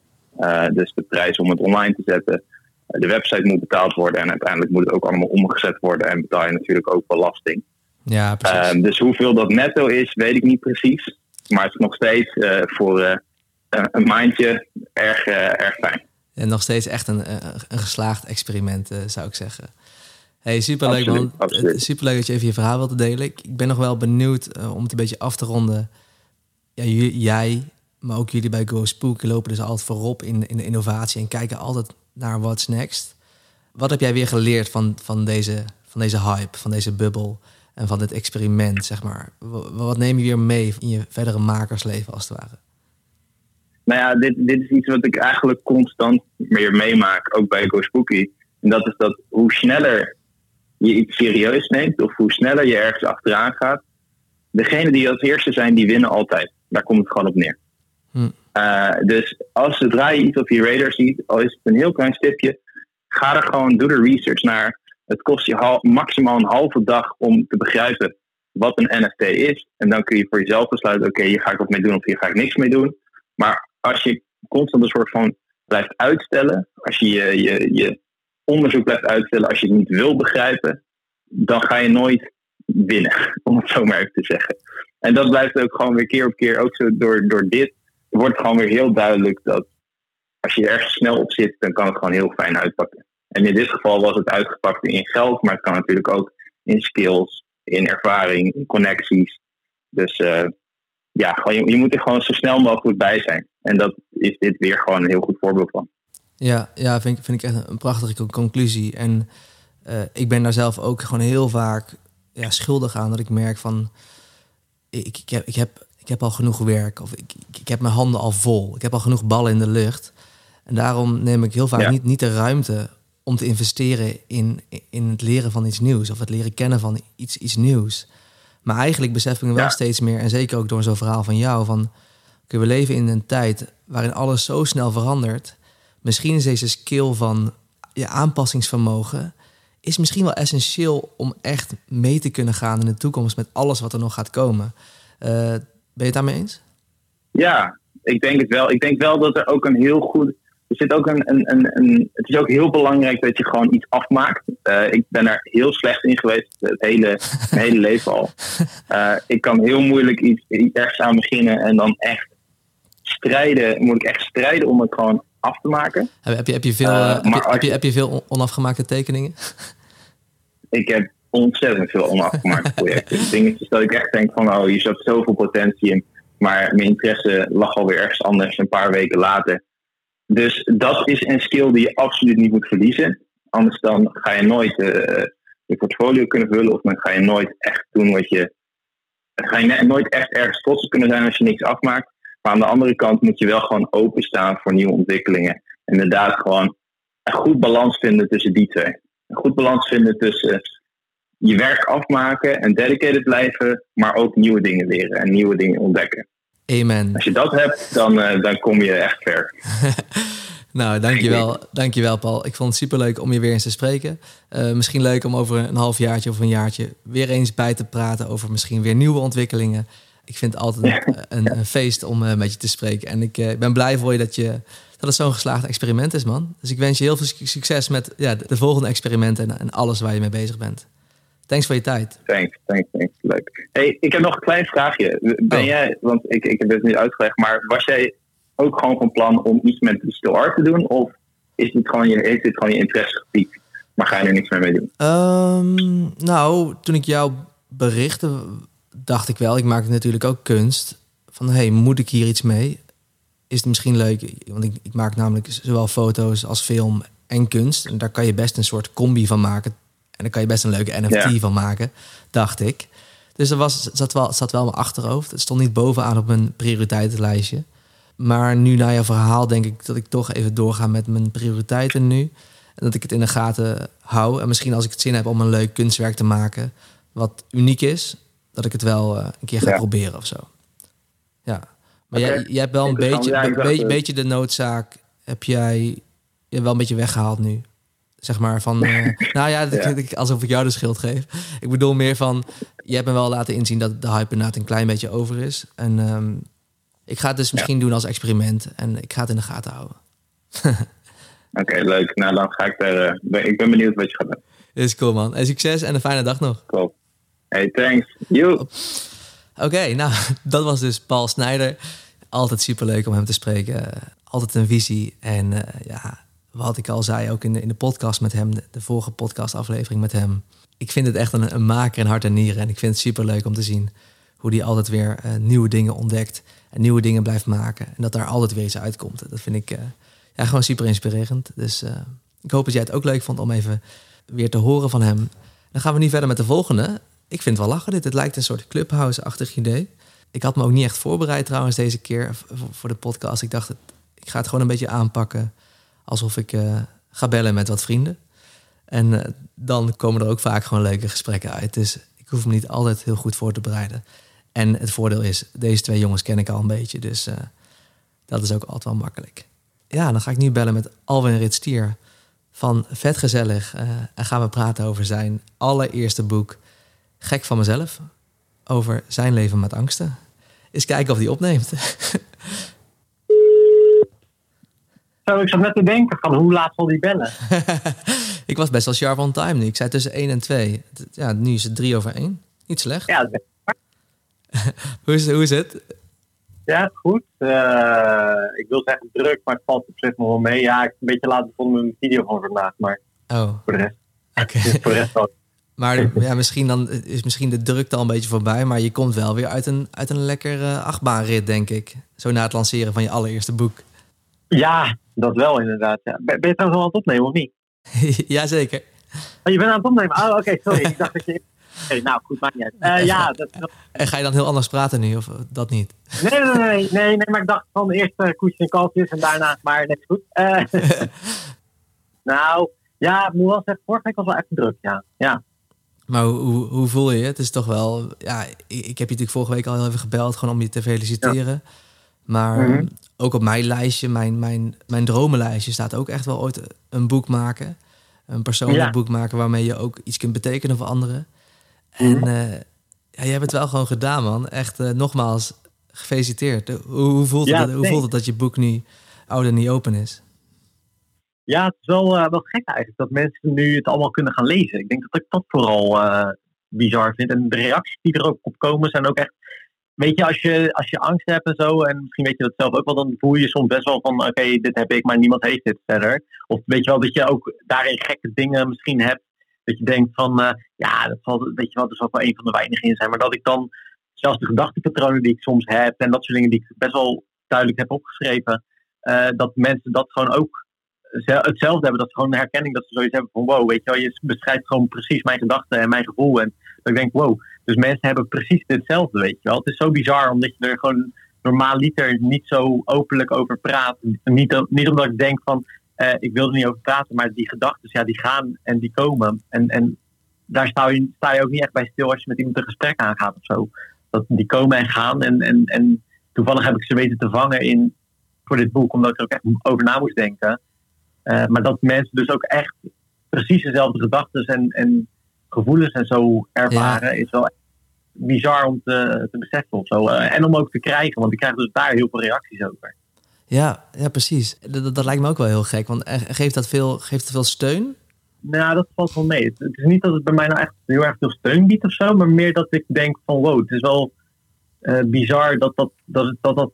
dus de prijs om het online te zetten. de website moet betaald worden en uiteindelijk moet het ook allemaal omgezet worden en betaal je natuurlijk ook belasting. Ja, precies. Ehm, dus hoeveel dat netto is, weet ik niet precies. Maar het is nog steeds voor een maandje erg, erg fijn. En nog steeds echt een, een geslaagd experiment, zou ik zeggen. Hey, superleuk man. Superleuk dat je even je verhaal wilt delen. Ik, ik ben nog wel benieuwd om het een beetje af te ronden. Ja, jij, maar ook jullie bij Go Spook lopen dus altijd voorop in, in de innovatie en kijken altijd naar what's next. Wat heb jij weer geleerd van, van, deze, van deze hype, van deze bubbel? en van dit experiment, zeg maar? Wat neem je weer mee in je verdere makersleven, als het ware? Nou ja, dit, dit is iets wat ik eigenlijk constant weer meemaak, ook bij Go Spooky. En dat is dat hoe sneller je iets serieus neemt, of hoe sneller je ergens achteraan gaat, degene die als eerste zijn, die winnen altijd. Daar komt het gewoon op neer. Hm. Uh, dus als zodra je iets op je radar ziet, al is het een heel klein stipje, ga er gewoon, doe de research naar. Het kost je maximaal een halve dag om te begrijpen wat een NFT is. En dan kun je voor jezelf besluiten, oké, hier ga ik wat mee doen of hier ga ik niks mee doen. Maar als je constant een soort van blijft uitstellen, als je je, je, je onderzoek blijft uitstellen, als je het niet wil begrijpen, dan ga je nooit winnen, (laughs) om het zo maar even te zeggen. En dat blijft ook gewoon weer keer op keer, ook zo door, door dit, wordt gewoon weer heel duidelijk dat als je ergens snel op zit, dan kan het gewoon heel fijn uitpakken. En in dit geval was het uitgepakt in geld, maar het kan natuurlijk ook in skills, in ervaring, in connecties. Dus uh, ja, gewoon, je, je, moet er gewoon zo snel mogelijk bij zijn. En dat is dit weer gewoon een heel goed voorbeeld van. Ja, ja vind, vind ik echt een prachtige conclusie. En uh, ik ben daar zelf ook gewoon heel vaak ja, schuldig aan dat ik merk van ik, ik, heb, ik, heb, ik heb al genoeg werk of ik, ik, heb mijn handen al vol. Ik heb al genoeg ballen in de lucht. En daarom neem ik heel vaak niet, niet de ruimte om te investeren in, in het leren van iets nieuws of het leren kennen van iets, iets nieuws. Maar eigenlijk besef ik me wel steeds meer, en zeker ook door zo'n verhaal van jou, van we leven in een tijd waarin alles zo snel verandert. Misschien is deze skill van je aanpassingsvermogen is misschien wel essentieel om echt mee te kunnen gaan in de toekomst met alles wat er nog gaat komen. Uh, ben je het daarmee eens? Ja, ik denk het wel. Ik denk wel dat er ook een heel goed. Er zit ook een, een, een, een het is ook heel belangrijk dat je gewoon iets afmaakt. Uh, ik ben er heel slecht in geweest het hele, mijn hele (laughs) leven al. Uh, ik kan heel moeilijk iets, ergens aan beginnen en dan echt strijden. Moet ik echt strijden om het gewoon af te maken. Heb je, heb je, veel, uh, heb, je, heb, je, heb je veel onafgemaakte tekeningen? (laughs) Ik heb ontzettend veel onafgemaakte (laughs) projecten. Dingetjes dat ik echt denk van, oh, je zat zoveel potentie in. Maar mijn interesse lag alweer ergens anders een paar weken later. Dus dat is een skill die je absoluut niet moet verliezen. Anders dan ga je nooit uh, je portfolio kunnen vullen. Of dan ga je nooit echt doen wat je... ga je nooit echt ergens trots op kunnen zijn als je niks afmaakt. Maar aan de andere kant moet je wel gewoon openstaan voor nieuwe ontwikkelingen. Inderdaad, gewoon een goed balans vinden tussen die twee. Een goed balans vinden tussen je werk afmaken en dedicated blijven, maar ook nieuwe dingen leren en nieuwe dingen ontdekken. Amen. Als je dat hebt, dan, uh, dan kom je echt ver. (laughs) nou, dankjewel, dankjewel Paul. Ik vond het superleuk om je weer eens te spreken. Uh, misschien leuk om over een halfjaartje of een jaartje weer eens bij te praten over misschien weer nieuwe ontwikkelingen ik vind het altijd een, (laughs) een, feest om uh, met je te spreken. En ik uh, ben blij voor je dat, je dat het zo'n geslaagd experiment is, man. Dus ik wens je heel veel succes met ja, de, volgende experimenten en, en, alles waar je mee bezig bent. Thanks voor je tijd. Thanks, thanks, thanks. Leuk. Hey, ik heb nog een klein vraagje. Ben oh. jij, want ik, ik heb het niet uitgelegd, maar was jij ook gewoon van plan om iets met digital art te doen? Of is dit gewoon je, is dit gewoon je interessegebied, maar ga je er niks meer mee doen? Um, nou, toen ik jou berichtte dacht ik wel, ik maak natuurlijk ook kunst. Van hey, moet ik hier iets mee? Is het misschien leuk? Want ik, ik maak namelijk zowel foto's als film en kunst. En daar kan je best een soort combi van maken. En daar kan je best een leuke NFT van maken, dacht ik. Dus er was, zat, wel, zat wel mijn achterhoofd. Het stond niet bovenaan op mijn prioriteitenlijstje. Maar nu na je verhaal denk ik dat ik toch even doorga met mijn prioriteiten nu. En dat ik het in de gaten hou. En misschien als ik het zin heb om een leuk kunstwerk te maken... wat uniek is, dat ik het wel uh, een keer ga proberen of zo. Ja. Maar jij, jij hebt wel een beetje, ja, beetje, beetje de noodzaak, heb jij je wel een beetje weggehaald nu. Zeg maar van, uh, (laughs) nou ja, ja. alsof ik jou de schuld geef. Ik bedoel meer van, je hebt me wel laten inzien dat de hype inderdaad een klein beetje over is. En um, ik ga het dus misschien doen als experiment en ik ga het in de gaten houden. (laughs) Oké, leuk. Nou, dan ga ik er. Uh, ik ben benieuwd wat je gaat doen. Is cool, man. En succes en een fijne dag nog. Cool. Hey, thanks. You. Oké, nou, (laughs) dat was dus Paul Snijder. Altijd superleuk om hem te spreken. Altijd een visie. En uh, ja, wat ik al zei, ook in de, in de podcast met hem, de, vorige podcastaflevering met hem. Ik vind het echt een, een maker in hart en nieren. En ik vind het superleuk om te zien hoe hij altijd weer uh, nieuwe dingen ontdekt. En nieuwe dingen blijft maken. En dat daar altijd weer iets uitkomt. Dat vind ik uh, ja, gewoon super inspirerend. Dus ik hoop dat jij het ook leuk vond om even weer te horen van hem. Dan gaan we nu verder met de volgende. Ik vind het wel lachen dit. Het lijkt een soort clubhouse-achtig idee. Ik had me ook niet echt voorbereid trouwens deze keer voor de podcast. Ik dacht, ik ga het gewoon een beetje aanpakken alsof ik uh, ga bellen met wat vrienden. En uh, dan komen er ook vaak gewoon leuke gesprekken uit. Dus ik hoef me niet altijd heel goed voor te bereiden. En het voordeel is, deze twee jongens ken ik al een beetje. Dus uh, dat is ook altijd wel makkelijk. Ja, dan ga ik nu bellen met Alwin Ritstier van Vet Gezellig. en gaan we praten over zijn allereerste boek gek van mezelf over zijn leven met angsten. Eens kijken of hij opneemt. (laughs) Zo, ik zat net te denken van hoe laat zal die bellen? (laughs) ik was best wel sharp on time nu. Ik zei tussen 1 en 2. Ja, nu is het 3 over 1. Niet slecht. Ja, (laughs) hoe, is, hoe is het? Ja, goed. Uh, ik wil zeggen druk, maar het valt op zich nog wel mee. Ja, ik heb een beetje laat begonnen met mijn video van vandaag, maar oh. voor de rest. Oké. Okay. voor de rest wel. Maar ja, misschien dan is misschien de drukte al een beetje voorbij. Maar je komt wel weer uit een, uit een lekker uh, achtbaanrit, denk ik. Zo na het lanceren van je allereerste boek. Ja, dat wel inderdaad. Ja. Ben je trouwens al aan het opnemen of niet? (laughs) Jazeker. Oh, je bent aan het opnemen? Oh, oké, sorry. ik dacht dat je... (laughs) Oké, nou goed, maakt niet uit. Eh, ja, dat, dat- En ga je dan heel anders praten nu, of dat niet? nee, nee, nee, nee, nee, nee, maar ik dacht van eerst uh, koetjes en kalfjes en daarna, maar net goed. Eh, (laughs) nou, ja, ik moet wel zeggen, vorige week was wel echt druk, ja. ja. Maar hoe, hoe, hoe voel je je? Het is toch wel... Ja, ik, ik heb je natuurlijk vorige week al heel even gebeld... gewoon om je te feliciteren. Maar Mhm. ook op mijn lijstje, mijn, mijn, mijn dromenlijstje... staat ook echt wel ooit een boek maken. Een persoonlijk Ja. boek maken... waarmee je ook iets kunt betekenen voor anderen. En Mhm. eh, ja, jij hebt het wel gewoon gedaan, man. Echt eh, nogmaals, gefeliciteerd. Hoe, hoe, voelt het, hoe thanks. voelt het dat je boek nu oud en niet open is? Ja, het is wel, eh, wel gek eigenlijk dat mensen nu het allemaal kunnen gaan lezen. Ik denk dat ik dat vooral eh, bizar vind. En de reacties die er ook op komen zijn ook echt... Weet je als, je, als je angst hebt en zo, en misschien weet je dat zelf ook wel, dan voel je soms best wel van, oké, dit heb ik, maar niemand heeft dit verder. Of weet je wel, dat je ook daarin gekke dingen misschien hebt, dat je denkt van, eh, ja, dat zal, weet je wel, er zal wel een van de weinigen in zijn. Maar dat ik dan, zelfs de gedachtepatronen die ik soms heb, en dat soort dingen die ik best wel duidelijk heb opgeschreven, dat mensen dat gewoon ook hetzelfde hebben. Dat gewoon een herkenning dat ze zoiets hebben van wow, weet je wel, je beschrijft gewoon precies mijn gedachten en mijn gevoel. En dat ik denk, wow, dus mensen hebben precies hetzelfde, weet je wel. Het is zo bizar omdat je er gewoon normaal liter niet zo openlijk over praat. Niet, niet omdat ik denk van, eh, ik wil er niet over praten, maar die gedachten, ja, die gaan en die komen. En, en daar sta je, sta je ook niet echt bij stil als je met iemand een gesprek aangaat of zo. Dat die komen en gaan en, en, en toevallig heb ik ze weten te vangen in, voor dit boek, omdat ik er ook echt over na moest denken. Uh, maar dat mensen dus ook echt precies dezelfde gedachten en, en gevoelens en zo ervaren, ja. is wel bizar om te, te beseffen of zo. Uh, en om ook te krijgen, want ik krijg dus daar heel veel reacties over. Ja, ja precies. Dat, dat lijkt me ook wel heel gek. Want geeft dat veel, geeft het veel steun? Nou, dat valt wel mee. Het, het is niet dat het bij mij nou echt heel erg veel steun biedt of zo, maar meer dat ik denk van wow, het is wel uh, bizar dat dat, dat, dat dat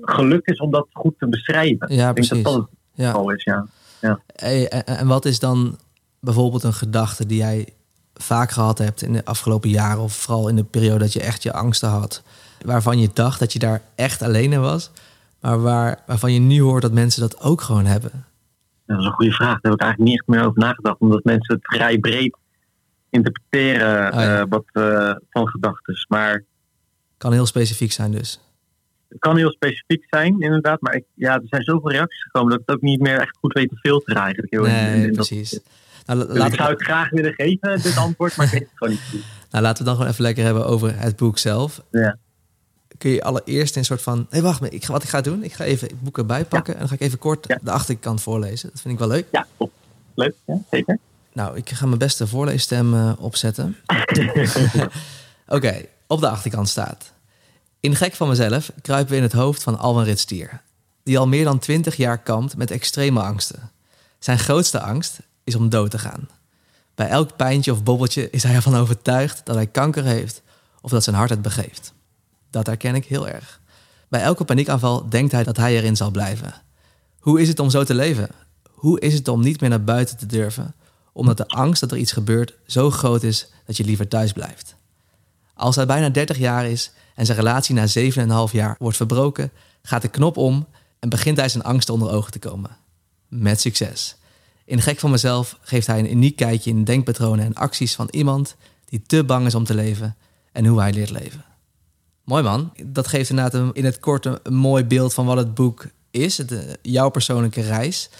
gelukt is om dat goed te beschrijven. Ja, ik precies. denk dat dat ja. al is, ja. ja. Hey, en, wat is dan bijvoorbeeld een gedachte die jij vaak gehad hebt in de afgelopen jaren, of vooral in de periode dat je echt je angsten had, waarvan je dacht dat je daar echt alleen in was, maar waar, waarvan je nu hoort dat mensen dat ook gewoon hebben? Dat is een goede vraag. Daar heb ik eigenlijk niet echt meer over nagedacht, omdat mensen het vrij breed interpreteren Oh, ja. uh, wat uh, van gedachten. Maar kan heel specifiek zijn dus. Het kan heel specifiek zijn, inderdaad. Maar ik, ja, er zijn zoveel reacties gekomen dat ik het ook niet meer echt goed weet te filteren eigenlijk. Heel nee, in, in precies. Dat, nou, dus ik zou het graag willen geven, dit antwoord, maar ik weet het gewoon niet goed. Nou, laten we dan gewoon even lekker hebben over het boek zelf. Ja. Kun je allereerst een soort van... Hé, hey, wacht, ik ga, wat ik ga doen, ik ga even het boek erbij pakken... Ja. en dan ga ik even kort ja. de achterkant voorlezen. Dat vind ik wel leuk. Ja, top. Leuk, ja, zeker. Nou, ik ga mijn beste voorleesstem uh, opzetten. (laughs) (laughs) Oké, okay, op de achterkant staat... In Gek van Mezelf kruipen we in het hoofd van Alwan Ritstier... die al meer dan twintig jaar kampt met extreme angsten. Zijn grootste angst is om dood te gaan. Bij elk pijntje of bobbeltje is hij ervan overtuigd dat hij kanker heeft... of dat zijn hart het begeeft. Dat herken ik heel erg. Bij elke paniekaanval denkt hij dat hij erin zal blijven. Hoe is het om zo te leven? Hoe is het om niet meer naar buiten te durven... omdat de angst dat er iets gebeurt zo groot is dat je liever thuis blijft? Als hij bijna 30 jaar is en zijn relatie na 7,5 jaar wordt verbroken, gaat de knop om en begint hij zijn angsten onder ogen te komen. Met succes. In Gek van mezelf geeft hij een uniek kijkje in denkpatronen en acties van iemand die te bang is om te leven en hoe hij leert leven. Mooi man. Dat geeft inderdaad een, in het kort een, mooi beeld van wat het boek is. Het, uh, jouw persoonlijke reis.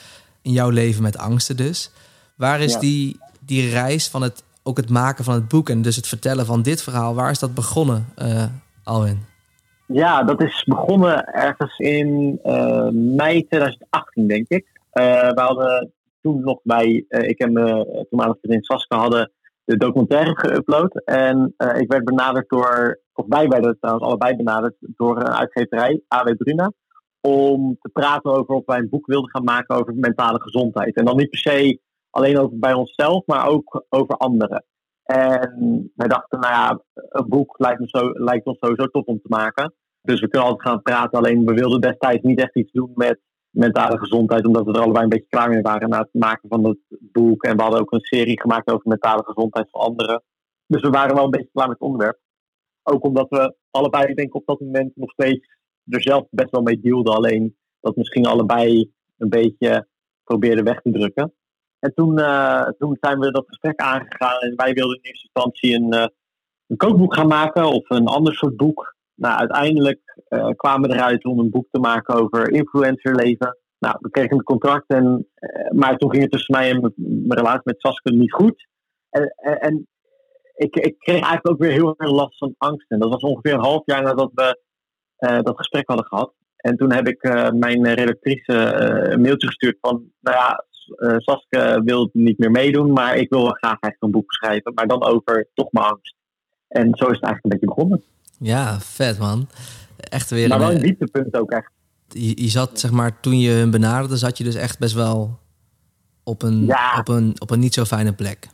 In jouw leven met angsten dus. Waar is ja. die, die reis van het ook het maken van het boek en dus het vertellen van dit verhaal, waar is dat begonnen, uh, Alwin? Ja, dat is begonnen ergens in uh, mei 2018, denk ik. Uh, we hadden toen nog bij, ik en mijn toenmalige vriendin Saskia hadden de documentaire geüpload. En ik werd benaderd door, of wij werden trouwens allebei benaderd door een uitgeverij, AW Bruna. Om te praten over of wij een boek wilden gaan maken over mentale gezondheid. En dan niet per se alleen over bij onszelf, maar ook over anderen. En wij dachten, nou ja, een boek lijkt, zo, ons sowieso tof om te maken. Dus we kunnen altijd gaan praten. Alleen we wilden destijds niet echt iets doen met mentale gezondheid, omdat we er allebei een beetje klaar mee waren na het maken van het boek. En we hadden ook een serie gemaakt over mentale gezondheid voor anderen. Dus we waren wel een beetje klaar met het onderwerp. Ook omdat we allebei, denk ik, op dat moment nog steeds er zelf best wel mee dealden. Alleen dat misschien allebei een beetje probeerden weg te drukken. En toen, uh, toen zijn we dat gesprek aangegaan en wij wilden in eerste instantie een, uh, een kookboek gaan maken of een ander soort boek. Nou, uiteindelijk uh, kwamen we eruit om een boek te maken over influencerleven. Nou, we kregen een contract, en, maar toen ging het tussen mij en mijn relatie met Saskia niet goed. En, en, ik, ik, kreeg eigenlijk ook weer heel erg last van angst. En dat was ongeveer een half jaar nadat we dat gesprek hadden gehad. En toen heb ik mijn redactrice een mailtje gestuurd van, nou ja, uh, Saskia wil niet meer meedoen, maar ik wil wel graag eigenlijk een boek schrijven, maar dan over toch mijn angst. En zo is het eigenlijk een beetje begonnen. Ja, vet man. Echt weer maar wel een dieptepunt ook echt. Je, je, zat, zeg maar, toen je hem benaderde, zat je dus echt best wel op een, ja. op een, op een niet zo fijne plek.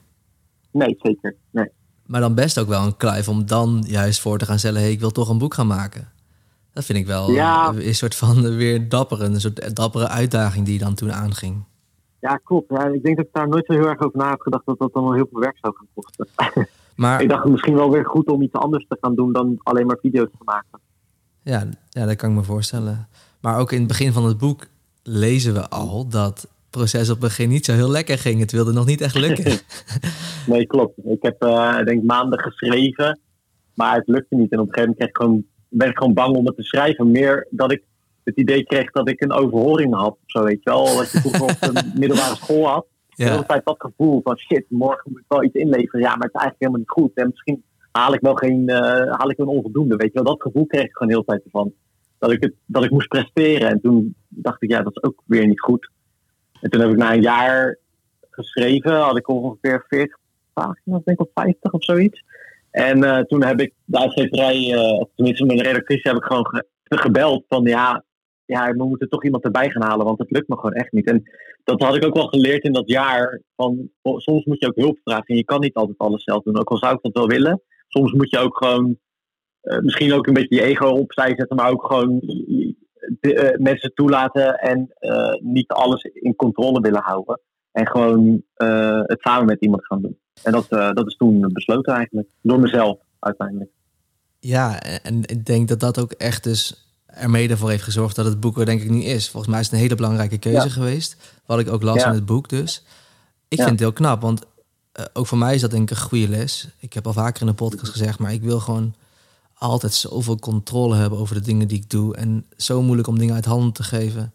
Nee, zeker. Nee. Maar dan best ook wel een kluif om dan juist voor te gaan stellen: hey, ik wil toch een boek gaan maken. Dat vind ik wel ja. een, een soort van (laughs) weer een soort dappere uitdaging die je dan toen aanging. Ja, klopt. Ja, ik denk dat ik daar nooit zo heel erg over na heb gedacht dat dat dan wel heel veel werk zou gaan kosten. (laughs) Maar, ik dacht misschien wel weer goed om iets anders te gaan doen dan alleen maar video's te maken. Ja, ja, dat kan ik me voorstellen. Maar ook in het begin van het boek lezen we al dat het proces op het begin niet zo heel lekker ging. Het wilde nog niet echt lukken. (laughs) nee, klopt. Ik heb uh, denk maanden geschreven, maar het lukte niet. En op een gegeven moment kreeg ik gewoon, ben ik gewoon bang om het te schrijven. Meer dat ik het idee kreeg dat ik een overhoring had. Of zo, weet je wel. Wat je vroeger op de (laughs) middelbare school had. Ja. De hele tijd dat gevoel van shit, morgen moet ik wel iets inleveren. Ja, maar het is eigenlijk helemaal niet goed. En misschien haal ik wel geen, uh, haal ik een onvoldoende. Weet je wel, dat gevoel kreeg ik gewoon heel tijd ervan. Dat ik, het, dat ik moest presteren. En toen dacht ik, ja, dat is ook weer niet goed. En toen heb ik na een jaar geschreven, had ik ongeveer 40 pagina's, denk ik of 50 of zoiets. En uh, toen heb ik de uitgeverij, uh, tenminste mijn redactrice, heb ik gewoon ge gebeld van ja, ja, we moeten toch iemand erbij gaan halen, want het lukt me gewoon echt niet. En dat had ik ook wel geleerd in dat jaar. Van, soms moet je ook hulp vragen en je kan niet altijd alles zelf doen. Ook al zou ik dat wel willen. Soms moet je ook gewoon, uh, misschien ook een beetje je ego opzij zetten, maar ook gewoon de, uh, mensen toelaten en uh, niet alles in controle willen houden. En gewoon het samen met iemand gaan doen. En dat, dat is toen besloten eigenlijk, door mezelf uiteindelijk. Ja, en ik denk dat dat ook echt dus er mede voor heeft gezorgd dat het boek er denk ik niet is. Volgens mij is het een hele belangrijke keuze ja. geweest. Wat ik ook las in het boek dus. Ik vind het heel knap, want eh, ook voor mij is dat denk ik een goede les. Ik heb al vaker in de podcast gezegd, maar ik wil gewoon altijd zoveel controle hebben over de dingen die ik doe. En zo moeilijk om dingen uit handen te geven.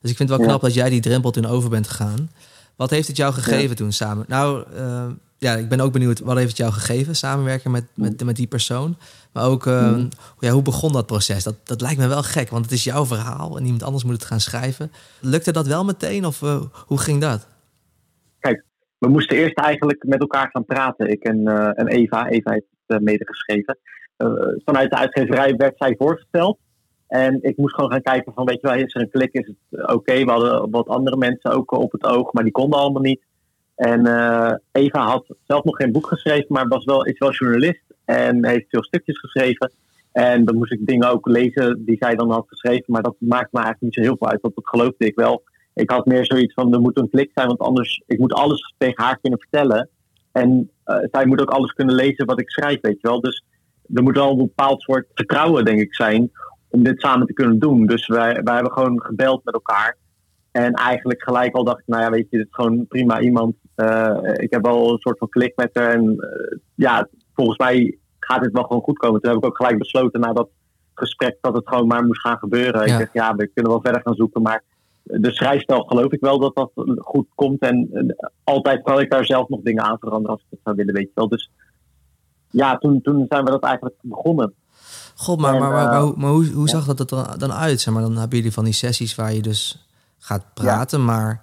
Dus ik vind het wel Ja. knap dat jij die drempel toen over bent gegaan. Wat heeft het jou gegeven toen samen? Nou, eh, ja, ik ben ook benieuwd, wat heeft het jou gegeven, samenwerken met, met, met die persoon? Maar ook, eh, Mhm. ja, hoe begon dat proces? Dat, dat lijkt me wel gek, want het is jouw verhaal en iemand anders moet het gaan schrijven. Lukte dat wel meteen of eh, hoe ging dat? we moesten eerst eigenlijk met elkaar gaan praten. Ik en, eh, en Eva. Eva heeft het uh, medegeschreven. Vanuit de uitgeverij werd zij voorgesteld. En ik moest gewoon gaan kijken van, weet je wel, is er een klik, is het oké? Okay? We hadden wat andere mensen ook op het oog, maar die konden allemaal niet. En uh, Eva had zelf nog geen boek geschreven, maar was wel, is wel journalist en heeft veel stukjes geschreven. En dan moest ik dingen ook lezen die zij dan had geschreven, maar dat maakt me eigenlijk niet zo heel veel uit, want dat geloofde ik wel ik had meer zoiets van, er moet een klik zijn, want anders, ik moet alles tegen haar kunnen vertellen. En uh, zij moet ook alles kunnen lezen wat ik schrijf, weet je wel. Dus er moet wel een bepaald soort vertrouwen, denk ik, zijn om dit samen te kunnen doen. Dus wij, wij hebben gewoon gebeld met elkaar. En eigenlijk gelijk al dacht ik, nou ja, weet je, dit is gewoon prima iemand. Uh, ik heb wel een soort van klik met haar. En uh, ja, volgens mij gaat dit wel gewoon goed komen. Toen heb ik ook gelijk besloten na dat gesprek dat het gewoon maar moest gaan gebeuren. Ja. Ik dacht, ja, we kunnen wel verder gaan zoeken, maar de schrijfstijl geloof ik wel dat dat goed komt. En uh, altijd kan ik daar zelf nog dingen aan veranderen als ik het zou willen, weet je wel. Dus ja, toen, toen zijn we dat eigenlijk begonnen. God, maar, en, maar, maar, maar, hoe, maar hoe, hoe, zag dat er dan uit? Zeg maar, dan hebben jullie van die sessies waar je dus gaat praten, ja. maar,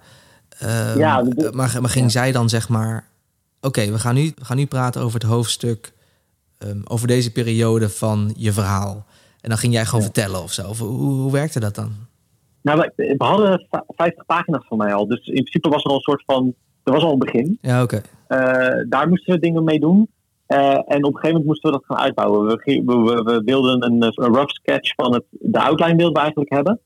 uh, ja, maar, maar ging ja. zij dan zeg maar... Oké, okay, we, gaan nu, we gaan nu praten over het hoofdstuk... Um, over deze periode van je verhaal. En dan ging jij gewoon vertellen of zo. Of, hoe, hoe werkte dat dan? Nou, we, we hadden 50 pagina's van mij al. Dus in principe was er al een soort van. Er was al een begin. Ja, oké. Okay. Uh, daar moesten we dingen mee doen. Uh, en op een gegeven moment moesten we dat gaan uitbouwen. We, we, wilden een, een, rough sketch van het, de outline wilden we eigenlijk hebben.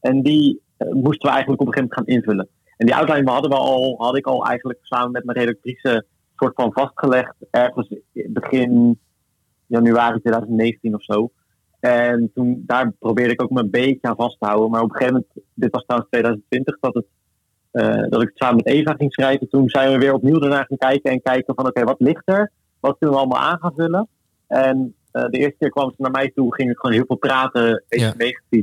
En die moesten we eigenlijk op een gegeven moment gaan invullen. En die outline hadden we al, had ik al eigenlijk samen met mijn redactrice soort van vastgelegd. Ergens begin januari 2019 of zo. En toen, daar probeerde ik ook me een beetje aan vast te houden. Maar op een gegeven moment, dit was trouwens 2020 dat het eh, dat ik het samen met Eva ging schrijven. Toen zijn we weer opnieuw daarna gaan kijken en kijken van oké, wat ligt er? Wat kunnen we allemaal aan gaan vullen? En uh, de eerste keer kwam ze naar mij toe, ging ik gewoon heel veel praten, even Ja.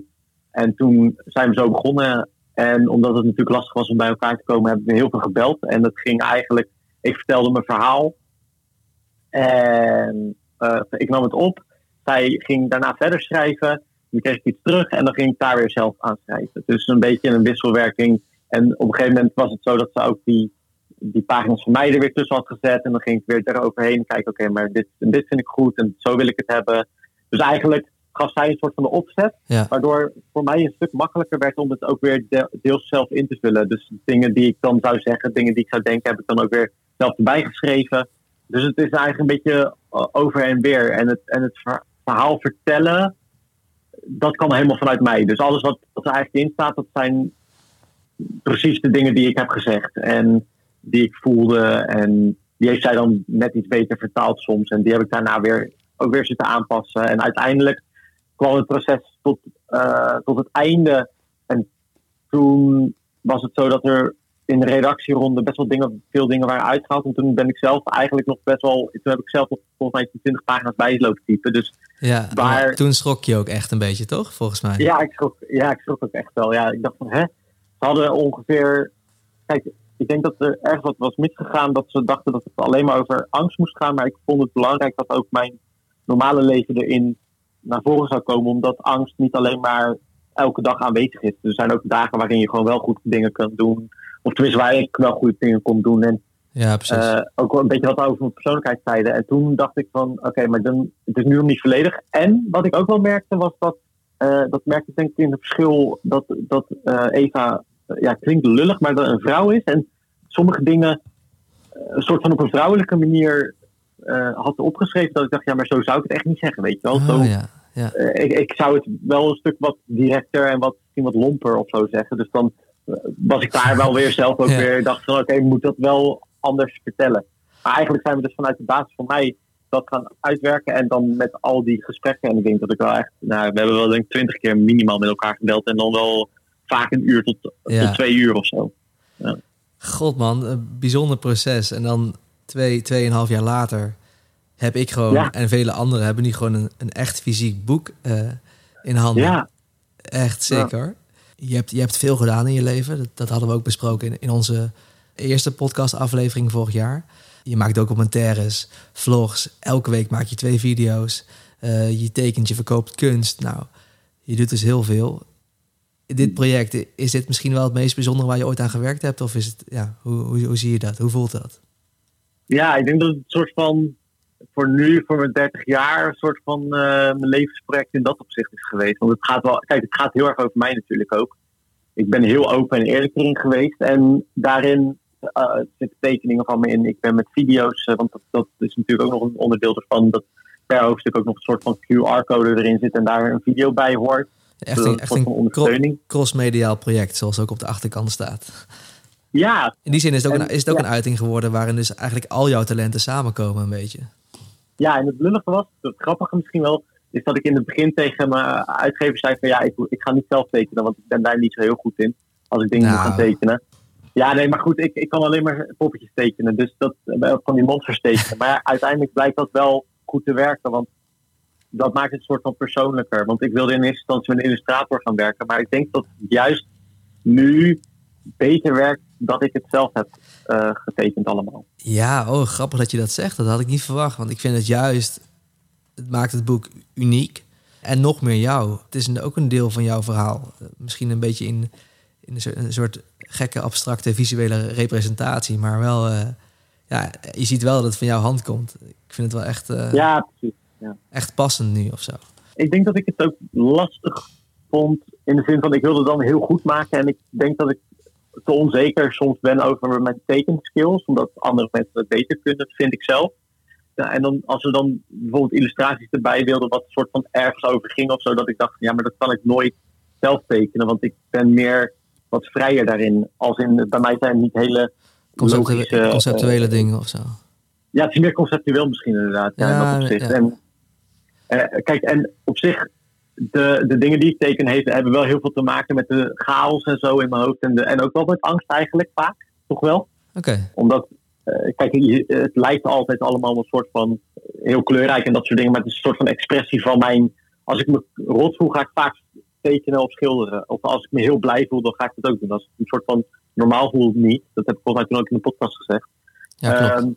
En toen zijn we zo begonnen. En omdat het natuurlijk lastig was om bij elkaar te komen, hebben we heel veel gebeld. En dat ging eigenlijk, ik vertelde mijn verhaal. En eh, ik nam het op. Zij ging daarna verder schrijven. Dan kreeg ik iets terug en dan ging ik daar weer zelf aan schrijven. Dus een beetje een wisselwerking. En op een gegeven moment was het zo dat ze ook die, die pagina's van mij er weer tussen had gezet. En dan ging ik weer eroverheen en kijken, oké, maar dit dit vind ik goed en zo wil ik het hebben. Dus eigenlijk gaf zij een soort van de opzet. Ja. Waardoor voor mij een stuk makkelijker werd om het ook weer de- deels zelf in te vullen. Dus dingen die ik dan zou zeggen, dingen die ik zou denken, heb ik dan ook weer zelf erbij geschreven. Dus het is eigenlijk een beetje uh, over en weer. En het, en het ver- verhaal vertellen, dat kan helemaal vanuit mij. Dus alles wat, wat er eigenlijk in staat, dat zijn precies de dingen die ik heb gezegd. En die ik voelde. En die heeft zij dan net iets beter vertaald soms. En die heb ik daarna weer, ook weer zitten aanpassen. En uiteindelijk kwam het proces tot, eh, tot het einde. En toen was het zo dat er in de redactieronde best wel dingen, veel dingen waren uitgehaald. En toen ben ik zelf eigenlijk nog best wel. Toen heb ik zelf nog volgens mij 20 pagina's bij lopen typen. Dus Ja, Waar- toen schrok je ook echt een beetje, toch? Volgens mij. ja, ik schrok, ja, ik schrok ook echt wel. Ja, ik dacht van, hè? Ze hadden ongeveer... Kijk, ik denk dat er ergens wat was misgegaan. Dat ze dachten dat het alleen maar over angst moest gaan. Maar ik vond het belangrijk dat ook mijn normale leven erin naar voren zou komen. Omdat angst niet alleen maar elke dag aanwezig is. Er zijn ook dagen waarin je gewoon wel goede dingen kunt doen. Of tenminste waar ik wel goede dingen kon doen. En Ja, precies. eh, ook wel een beetje wat over mijn persoonlijkheid zeiden. En toen dacht ik van, oké, maar dan, het is nu nog niet volledig. En wat ik ook wel merkte was dat, eh, dat merkte ik denk ik in het verschil dat, dat eh, Eva, ja, klinkt lullig, maar dat een vrouw is. En sommige dingen een soort van op een vrouwelijke manier had opgeschreven. Dat ik dacht, ja, maar zo zou ik het echt niet zeggen, weet je wel. Zo, oh, ja. ja. eh, ik, ik zou het wel een stuk wat directer en wat, misschien wat lomper of zo zeggen. Dus dan eh, was ik daar wel weer zelf ook (laughs) Ja. weer dacht van oké, moet dat wel anders vertellen. Maar eigenlijk zijn we dus vanuit de basis van mij dat gaan uitwerken en dan met al die gesprekken. En ik denk dat ik wel echt, nou, we hebben wel denk ik twintig keer minimaal met elkaar gebeld en dan wel vaak een uur tot, Ja. tot twee uur of zo. God man, een bijzonder proces. En dan twee, tweeënhalf jaar later heb ik gewoon, Ja. en vele anderen hebben nu gewoon een, een echt fysiek boek eh, in handen. Ja, Echt zeker. Je, hebt, je hebt veel gedaan in je leven. Dat, dat hadden we ook besproken in, in onze eerste podcastaflevering vorig jaar. Je maakt documentaires, vlogs. Elke week maak je twee video's. Eh, je tekent, je verkoopt kunst. Nou, je doet dus heel veel. Dit project, is dit misschien wel het meest bijzondere waar je ooit aan gewerkt hebt? Of is het, ja, hoe, hoe, hoe zie je dat? Hoe voelt dat? Ja, ik denk dat het een soort van voor nu, voor mijn 30 jaar, een soort van eh, mijn levensproject in dat opzicht is geweest. Want het gaat wel, kijk, het gaat heel erg over mij natuurlijk ook. Ik ben heel open en eerlijk erin geweest. En daarin eh, zitten tekeningen van me in. Ik ben met video's, eh, want dat, dat is natuurlijk ook nog een onderdeel ervan. Dat per hoofdstuk ook nog een soort van QR-code erin zit en daar een video bij hoort. Echt een een, echt een ondersteuning. cro- cross-mediaal project, zoals ook op de achterkant staat. Ja, In die zin is het ook, En- een, is het ook ja. een uiting geworden waarin dus eigenlijk al jouw talenten samenkomen een beetje. Ja, en het lullige was, het grappige misschien wel, is dat ik in het begin tegen mijn uitgever zei van ja, ik, ik ga niet zelf tekenen, want ik ben daar niet zo heel goed in. Als ik dingen Nou. moet gaan tekenen. Ja, nee, maar goed, ik, ik kan alleen maar poppetjes tekenen. Dus dat van die monsters tekenen. Maar ja, uiteindelijk blijkt dat wel goed te werken, want dat maakt het een soort van persoonlijker. Want ik wilde in eerste instantie met een illustrator gaan werken. Maar ik denk dat het juist nu beter werkt dat ik het zelf heb eh, getekend allemaal. Ja, oh, grappig dat je dat zegt. Dat had ik niet verwacht. Want ik vind het juist, het maakt het boek uniek. En nog meer jou. Het is ook een deel van jouw verhaal. Misschien een beetje in, in een, soort, gekke, abstracte, visuele representatie. Maar wel, eh, ja, je ziet wel dat het van jouw hand komt. Ik vind het wel echt, eh, Ja, precies. echt passend nu of zo. ik denk dat ik het ook lastig vond. In de zin van, ik wilde het dan heel goed maken. En ik denk dat ik te onzeker soms ben over mijn tekenskills. Omdat andere mensen het beter kunnen, vind ik zelf. Ja, en dan, als we dan bijvoorbeeld illustraties erbij wilden, wat soort van ergens over ging of zo. Dat ik dacht, ja, maar dat kan ik nooit zelf tekenen. Want ik ben meer wat vrijer daarin. Als in, bij mij zijn het niet hele Conceptu- logische, eh, conceptuele dingen of zo. ja, het is meer conceptueel misschien inderdaad. Ja, Ja, in dat opzicht. ja. En, eh, kijk, en op zich de, de dingen die ik teken heeft, hebben wel heel veel te maken met de chaos en zo in mijn hoofd. En, de, en ook wel met angst eigenlijk vaak, toch wel. Oké. Omdat, eh, kijk, het lijkt altijd allemaal een soort van heel kleurrijk en dat soort dingen. Maar het is een soort van expressie van mijn... Als ik me rot voel, ga ik vaak tekenen of schilderen. Of als ik me heel blij voel, dan ga ik het ook doen. Als ik een soort van normaal voel, niet. Dat heb ik volgens mij toen ook in de podcast gezegd. Ja, klopt. Ehm,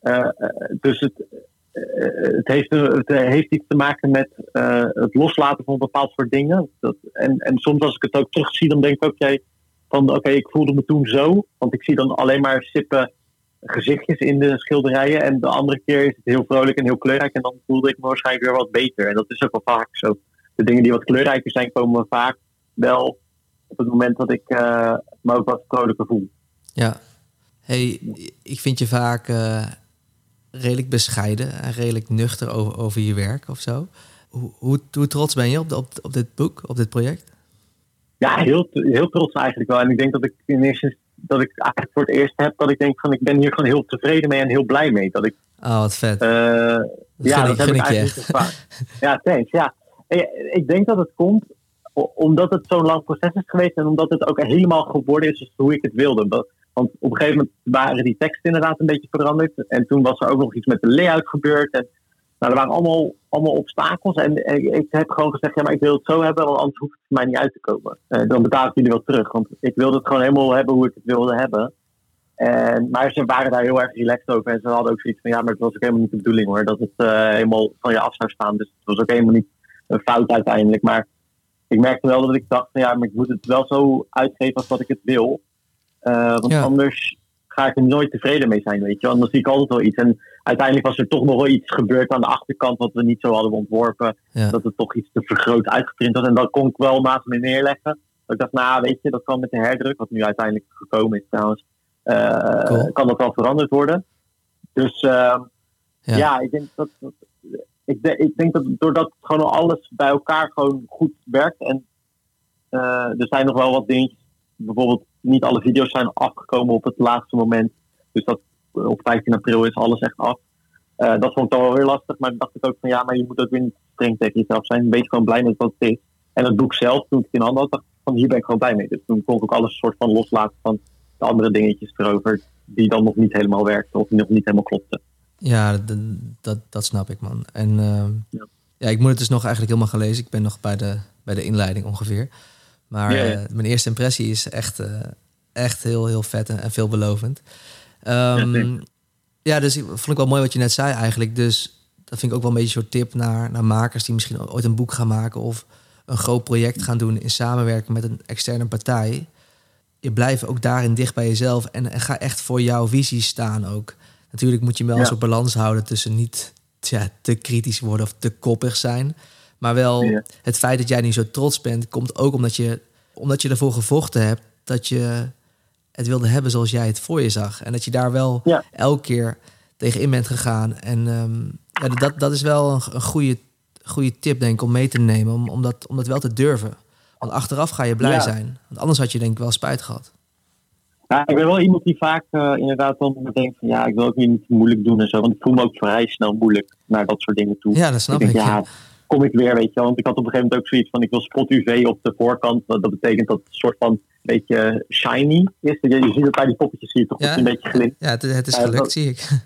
eh, eh, dus het, het, heeft, het heeft iets te maken met eh, het loslaten van bepaald soort dingen. Dat, en, en soms als ik het ook terugzie, dan denk ik ook, jij van oké, ik voelde me toen zo. Want ik zie dan alleen maar sippe gezichtjes in de schilderijen. En de andere keer is het heel vrolijk en heel kleurrijk. En dan voelde ik me waarschijnlijk weer wat beter. En dat is ook wel vaak zo. De dingen die wat kleurrijker zijn, komen vaak wel op het moment dat ik eh, me ook wat vrolijker voel. Ja. Hey, ik vind je vaak eh, redelijk bescheiden en redelijk nuchter over, over je werk of zo. Hoe, hoe, hoe trots ben je op, op, op dit boek, op dit project? Ja, heel, heel trots eigenlijk wel. En ik denk dat ik in eerste dat ik eigenlijk voor het eerst heb dat ik denk van ik ben hier gewoon heel tevreden mee en heel blij mee. Dat ik, Oh, wat vet. eh, ja, dat ik- heb ik eigenlijk vaak. (laughs) Ja, thanks. Ja. Ik, denk dat het komt omdat het zo'n lang proces is geweest en omdat het ook helemaal geworden is hoe ik het wilde. Wa- Want op een gegeven moment waren die teksten inderdaad een beetje veranderd. En toen was er ook nog iets met de layout gebeurd. En nou, er waren allemaal, allemaal obstakels. En, ik heb gewoon gezegd, ja, maar ik wil het zo hebben, want anders hoeft het mij niet uit te komen. Eh, dan betaal ik jullie wel terug. Want ik wilde het gewoon helemaal hebben hoe ik het wilde hebben. En, maar ze waren daar heel erg relaxed over. En ze hadden ook zoiets van, ja, maar het was ook helemaal niet de bedoeling hoor. Dat het eh, helemaal van je af zou staan. Dus het was ook helemaal niet een fout uiteindelijk. Maar ik merkte wel dat ik dacht, ja, maar ik moet het wel zo uitgeven als wat ik het wil. Eh, want Ja. anders ga ik er nooit tevreden mee zijn, weet je. Anders zie ik altijd wel iets. En uiteindelijk was er toch nog wel iets gebeurd aan de achterkant wat we niet zo hadden ontworpen. Ja. Dat het toch iets te vergroot uitgeprint was. En dat kon ik wel naast me neerleggen. Dat ik dacht, nou weet je, dat kan met de herdruk, wat nu uiteindelijk gekomen is trouwens. eh, Cool. Kan dat wel veranderd worden. Dus ehm, Ja. ja. ik denk dat, dat ik, de- ik denk dat doordat gewoon alles bij elkaar gewoon goed werkt. En eh, er zijn nog wel wat dingetjes. Bijvoorbeeld, niet alle video's zijn afgekomen op het laatste moment. Dus dat op 15 april is alles echt af. Eh, dat vond ik dan wel weer lastig. Maar dacht ik ook van ja, maar je moet ook weer niet streng tegen jezelf zijn. Wees gewoon blij met wat het is. En het boek zelf, toen ik het in handen had, dacht ik van hier ben ik gewoon blij mee. Dus toen kon ik ook alles soort van loslaten van de andere dingetjes erover. Die dan nog niet helemaal werkten of nog niet helemaal klopten. Ja, dat, dat, dat snap ik, man. En ehm, Ja. ja. ik moet het dus nog eigenlijk helemaal gaan lezen. Ik ben nog bij de, bij de inleiding ongeveer. Maar eh, mijn eerste impressie is echt, eh, echt heel, heel vet en, en veelbelovend. Ehm, Ja, (laughs) ja, dus ik- vond ik wel mooi wat je net zei eigenlijk. Dus dat vind ik ook wel een beetje een soort tip naar, naar makers die misschien ooit een boek gaan maken of een groot project gaan doen in samenwerking met een externe partij. Je blijft ook daarin dicht bij jezelf en, en ga echt voor jouw visie staan ook. Natuurlijk moet je wel Ja. een soort balans houden tussen niet ja, te kritisch worden of te koppig zijn. Maar wel Ja. het feit dat jij nu zo trots bent, komt ook omdat je, omdat je ervoor gevochten hebt dat je het wilde hebben zoals jij het voor je zag. En dat je daar wel Ja. elke keer tegen in bent gegaan. En ehm, ja, dat, dat is wel een, een goede, goede tip, denk ik, om mee te nemen. Om, om, dat, om dat wel te durven. Want achteraf ga je blij Ja. zijn. Want anders had je denk ik wel spijt gehad. Ja, ik ben wel iemand die vaak eh, inderdaad dan denkt van ja, ik wil ook niet moeilijk doen en zo. Want ik voel me ook vrij snel moeilijk naar dat soort dingen toe. Ja, dat snap ik denk, ja, kom ik weer, weet je wel. Want ik had op een gegeven moment ook zoiets van, ik wil spot UV op de voorkant. Dat, betekent dat het een soort van, beetje shiny is. Je, je ziet het bij die poppetjes, zie je toch Ja. een beetje glint. Ja, het, het is Ja, gelukt, dat- zie ik. (laughs)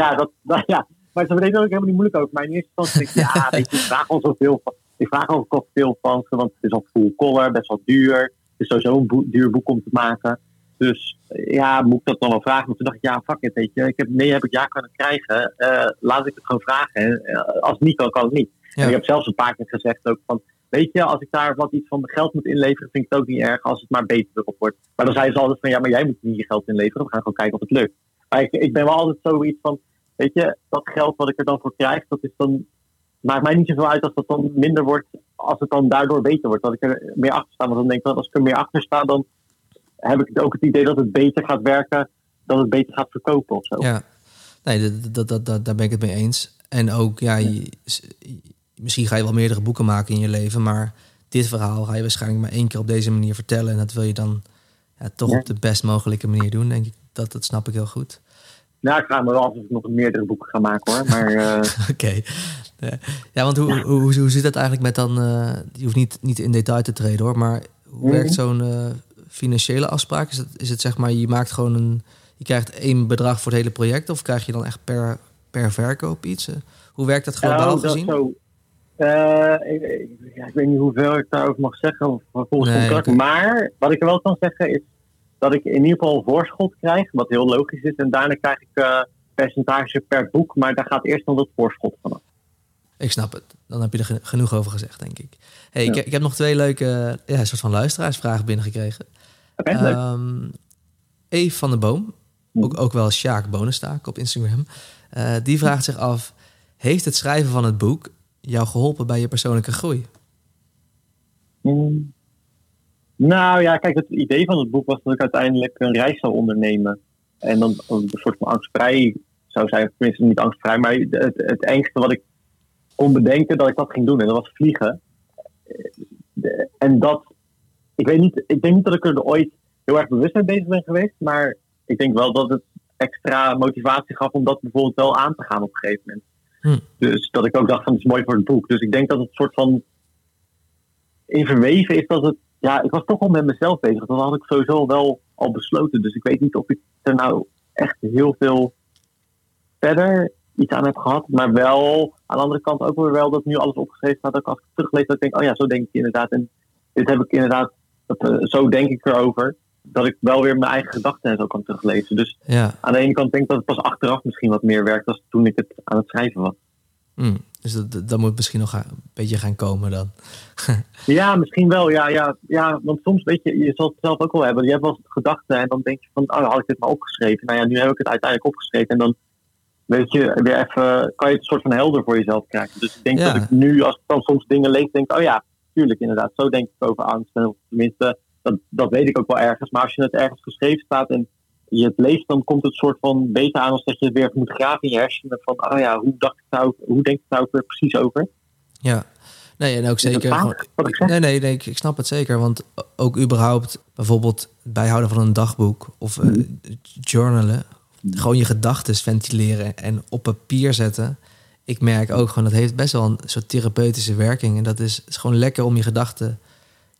Ja, dat, dat, ja. maar ze deden er ook helemaal niet moeilijk over. Maar in eerste instantie denk ik, ja, (laughs) weet je, ik vraag al zoveel van. Ik vraag al ook veel van ze, want het is al full color, best wel duur. Het is sowieso een duur boek om te maken. Dus eh, ja, moet ik dat dan wel vragen? Maar toen dacht ik, ja, fuck it, weet je. Ik heb, nee, heb ik ja kunnen krijgen. Eh, laat ik het gewoon vragen. Eh, als het niet kan, kan het niet. Ja. En ik heb zelfs een paar keer gezegd ook van... Weet je, als ik daar wat iets van geld moet inleveren, vind ik het ook niet erg als het maar beter erop wordt. Maar dan zeiden ze altijd van, ja, maar jij moet niet je geld inleveren. We gaan gewoon kijken of het lukt. Maar ik, ik ben wel altijd zoiets van, weet je, dat geld wat ik er dan voor krijg, dat is dan... Maakt mij niet zoveel uit als dat dan minder wordt, als het dan daardoor beter wordt. Dat ik er meer achter sta. Want dan denk ik, dat als ik er meer achter sta, dan heb ik ook het idee dat het beter gaat werken, dat het beter gaat verkopen of zo. Ja, nee, dat, dat, dat, daar ben ik het mee eens. En ook, ja, je- s- misschien ga je wel meerdere boeken maken in je leven, maar dit verhaal ga je waarschijnlijk maar één keer op deze manier vertellen. En dat wil je dan ja, toch Ja. op de best mogelijke manier doen, denk ik. Dat, dat snap ik heel goed. Nou, ik ga me wel of ik nog meerdere boeken ga maken hoor. Maar, uh... (laughs) Oké. Ja, want hoe, hoe, hoe, hoe zit dat eigenlijk met dan... Uh, je hoeft niet, niet in detail te treden hoor, maar hoe mm werkt zo'n uh, financiële afspraak? Is het, is het zeg maar, je maakt gewoon een... Je krijgt één bedrag voor het hele project of krijg je dan echt per, per verkoop iets? Hoe werkt dat globaal oh, gezien? Zo, ik, ik, ja, ik, weet niet hoeveel ik daarover mag zeggen volgens nee, contract. Maar wat ik wel kan zeggen is dat ik in ieder geval een voorschot krijg, wat heel logisch is. En daarna krijg ik uh, percentage per boek, maar daar gaat eerst nog dat voorschot vanaf. Ik snap het. Dan heb je er genoeg over gezegd, denk ik. Hey, ik, ik, heb nog twee leuke ja, soort van luisteraarsvragen binnengekregen. Oké, okay, um, Eve van de Boom, hm. ook, ook wel Sjaak Bonenstaak op Instagram. Uh, die vraagt zich af, heeft het schrijven van het boek jou geholpen bij je persoonlijke groei? Mm. Nou ja, kijk, het idee van het boek was dat ik uiteindelijk een reis zou ondernemen. En dan een soort van angstvrij zou zijn, tenminste niet angstvrij, maar het, het engste wat ik kon bedenken dat ik dat ging doen. En dat was vliegen. En dat, ik weet niet, ik denk niet dat ik er ooit heel erg bewust mee bezig ben geweest, maar ik denk wel dat het extra motivatie gaf om dat bijvoorbeeld wel aan te gaan op een gegeven moment. Hm. Dus dat ik ook dacht van het is mooi voor het boek. Dus ik denk dat het soort van in verweven is dat het ja, ik was toch al met mezelf bezig. Dat had ik sowieso wel al besloten. Dus ik weet niet of ik er nou echt heel veel verder iets aan heb gehad. Maar wel aan de andere kant ook weer wel dat nu alles opgeschreven staat. Dat ik als ik teruglees, dat ik denk, oh ja, zo denk ik inderdaad. En dit heb ik inderdaad, dat, uh, zo denk ik erover. Dat ik wel weer mijn eigen gedachten en zo kan teruglezen. Dus ja. aan de ene kant denk ik dat het pas achteraf misschien wat meer werkt dan toen ik het aan het schrijven was. Mm. Dus dat, dat moet misschien nog een beetje gaan komen dan. (laughs) ja, misschien wel. Ja, ja, ja, want soms weet je, je zal het zelf ook wel hebben. Je hebt wel gedachten en dan denk je van, oh, had ik dit maar opgeschreven. Nou ja, nu heb ik het uiteindelijk opgeschreven. En dan weet je, weer even, kan je het een soort van helder voor jezelf krijgen. Dus ik denk dat ik nu, als ik dan soms dingen lees, denk oh ja, tuurlijk inderdaad. Zo denk ik over angst. En tenminste, dat, dat weet ik ook wel ergens. Maar als je het ergens geschreven staat en je het leest, dan komt het soort van beter aan als dat je het weer moet graven in je hersenen. Van, oh ja, hoe, dacht ik nou, hoe denk ik nou weer precies over? Ja, nee, en ook zeker. nee, nee, nee, ik snap het zeker. Want ook überhaupt bijvoorbeeld bijhouden van een dagboek of uh, journalen, gewoon je gedachten ventileren en op papier zetten. Ik merk ook gewoon dat heeft best wel een soort therapeutische werking. En dat is, is gewoon lekker om je gedachten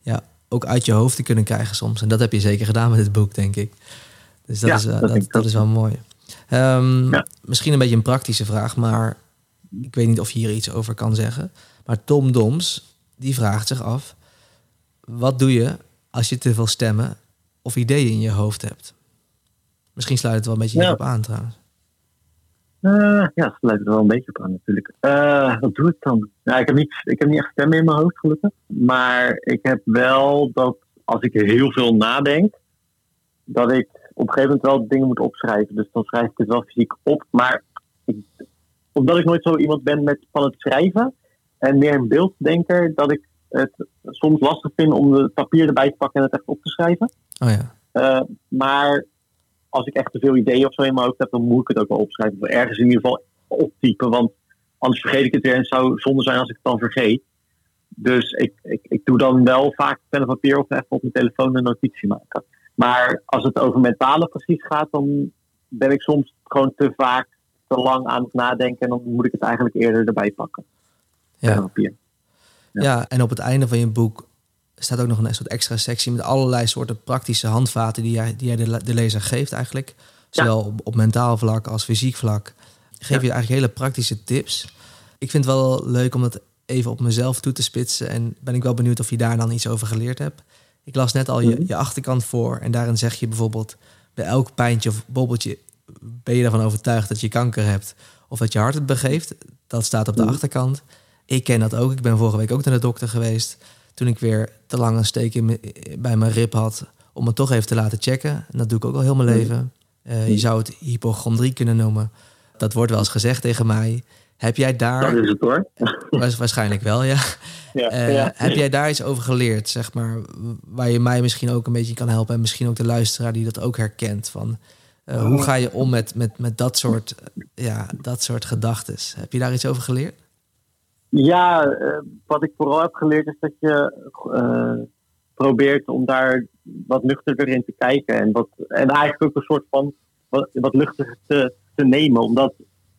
ja, ook uit je hoofd te kunnen krijgen soms. En dat heb je zeker gedaan met dit boek, denk ik. Dus dat, is, uh, dat, dat, is wel mooi. Um, Misschien een beetje een praktische vraag, maar ik weet niet of je hier iets over kan zeggen. Maar Tom Doms, die vraagt zich af: wat doe je als je te veel stemmen of ideeën in je hoofd hebt? Misschien sluit het wel een beetje ja. hierop aan trouwens. Uh, ja, het sluit er wel een beetje op aan natuurlijk. Uh, wat doe ik dan? Nou, ik, heb niet, ik heb niet echt stemmen in mijn hoofd gelukkig. Maar ik heb wel dat als ik heel veel nadenk, dat ik op een gegeven moment wel dingen moet opschrijven. Dus dan schrijf ik het wel fysiek op. Maar ik, omdat ik nooit zo iemand ben met, van het schrijven en meer een beelddenker, dat ik het soms lastig vind om het papier erbij te pakken en het echt op te schrijven. Oh ja. Uh, maar als ik echt te veel ideeën of zo in mijn hoofd heb, dan moet ik het ook wel opschrijven. Of ergens in ieder geval optypen. Want anders vergeet ik het weer en het zou zonde zijn als ik het dan vergeet. Dus ik, ik, ik doe dan wel vaak pen en papier of even op mijn telefoon een notitie maken. Maar als het over mentale precies gaat, dan ben ik soms gewoon te vaak te lang aan het nadenken. En dan moet ik het eigenlijk eerder erbij pakken. Ja. Ja. ja, en op het einde van je boek staat ook nog een soort extra sectie met allerlei soorten praktische handvaten die jij, die jij de, de lezer geeft eigenlijk. Zowel op, op, mentaal vlak als fysiek vlak. Geef je eigenlijk hele praktische tips. Ik vind het wel leuk om dat even op mezelf toe te spitsen. En ben ik wel benieuwd of je daar dan iets over geleerd hebt. Ik las net al je, mhm. je achterkant voor en daarin zeg je bijvoorbeeld bij elk pijntje of bobbeltje ben je ervan overtuigd dat je kanker hebt of dat je hart het begeeft. Dat staat op de mhm. achterkant. Ik ken dat ook. Ik ben vorige week ook naar de dokter geweest toen ik weer te lang een steek in bij mijn rib had om het toch even te laten checken. En dat doe ik ook al heel mijn mhm. leven. Uh, je zou het hypochondrie kunnen noemen. Dat wordt wel eens gezegd tegen mij. Heb jij daar. Dat is het hoor. (laughs) Waarschijnlijk wel, ja. Eh, ja, Heb jij daar iets over geleerd, zeg maar, waar je mij misschien ook een beetje kan helpen en misschien ook de luisteraar die dat ook herkent? Van, uh, hoe ga je om met, met, met dat soort, ja, dat soort gedachten? Heb je daar iets over geleerd? Ja, uh, wat ik vooral heb geleerd is dat je probeert om daar wat nuchterder in te kijken. En, wat, en eigenlijk ook een soort van wat, wat luchtiger te, te nemen. Omdat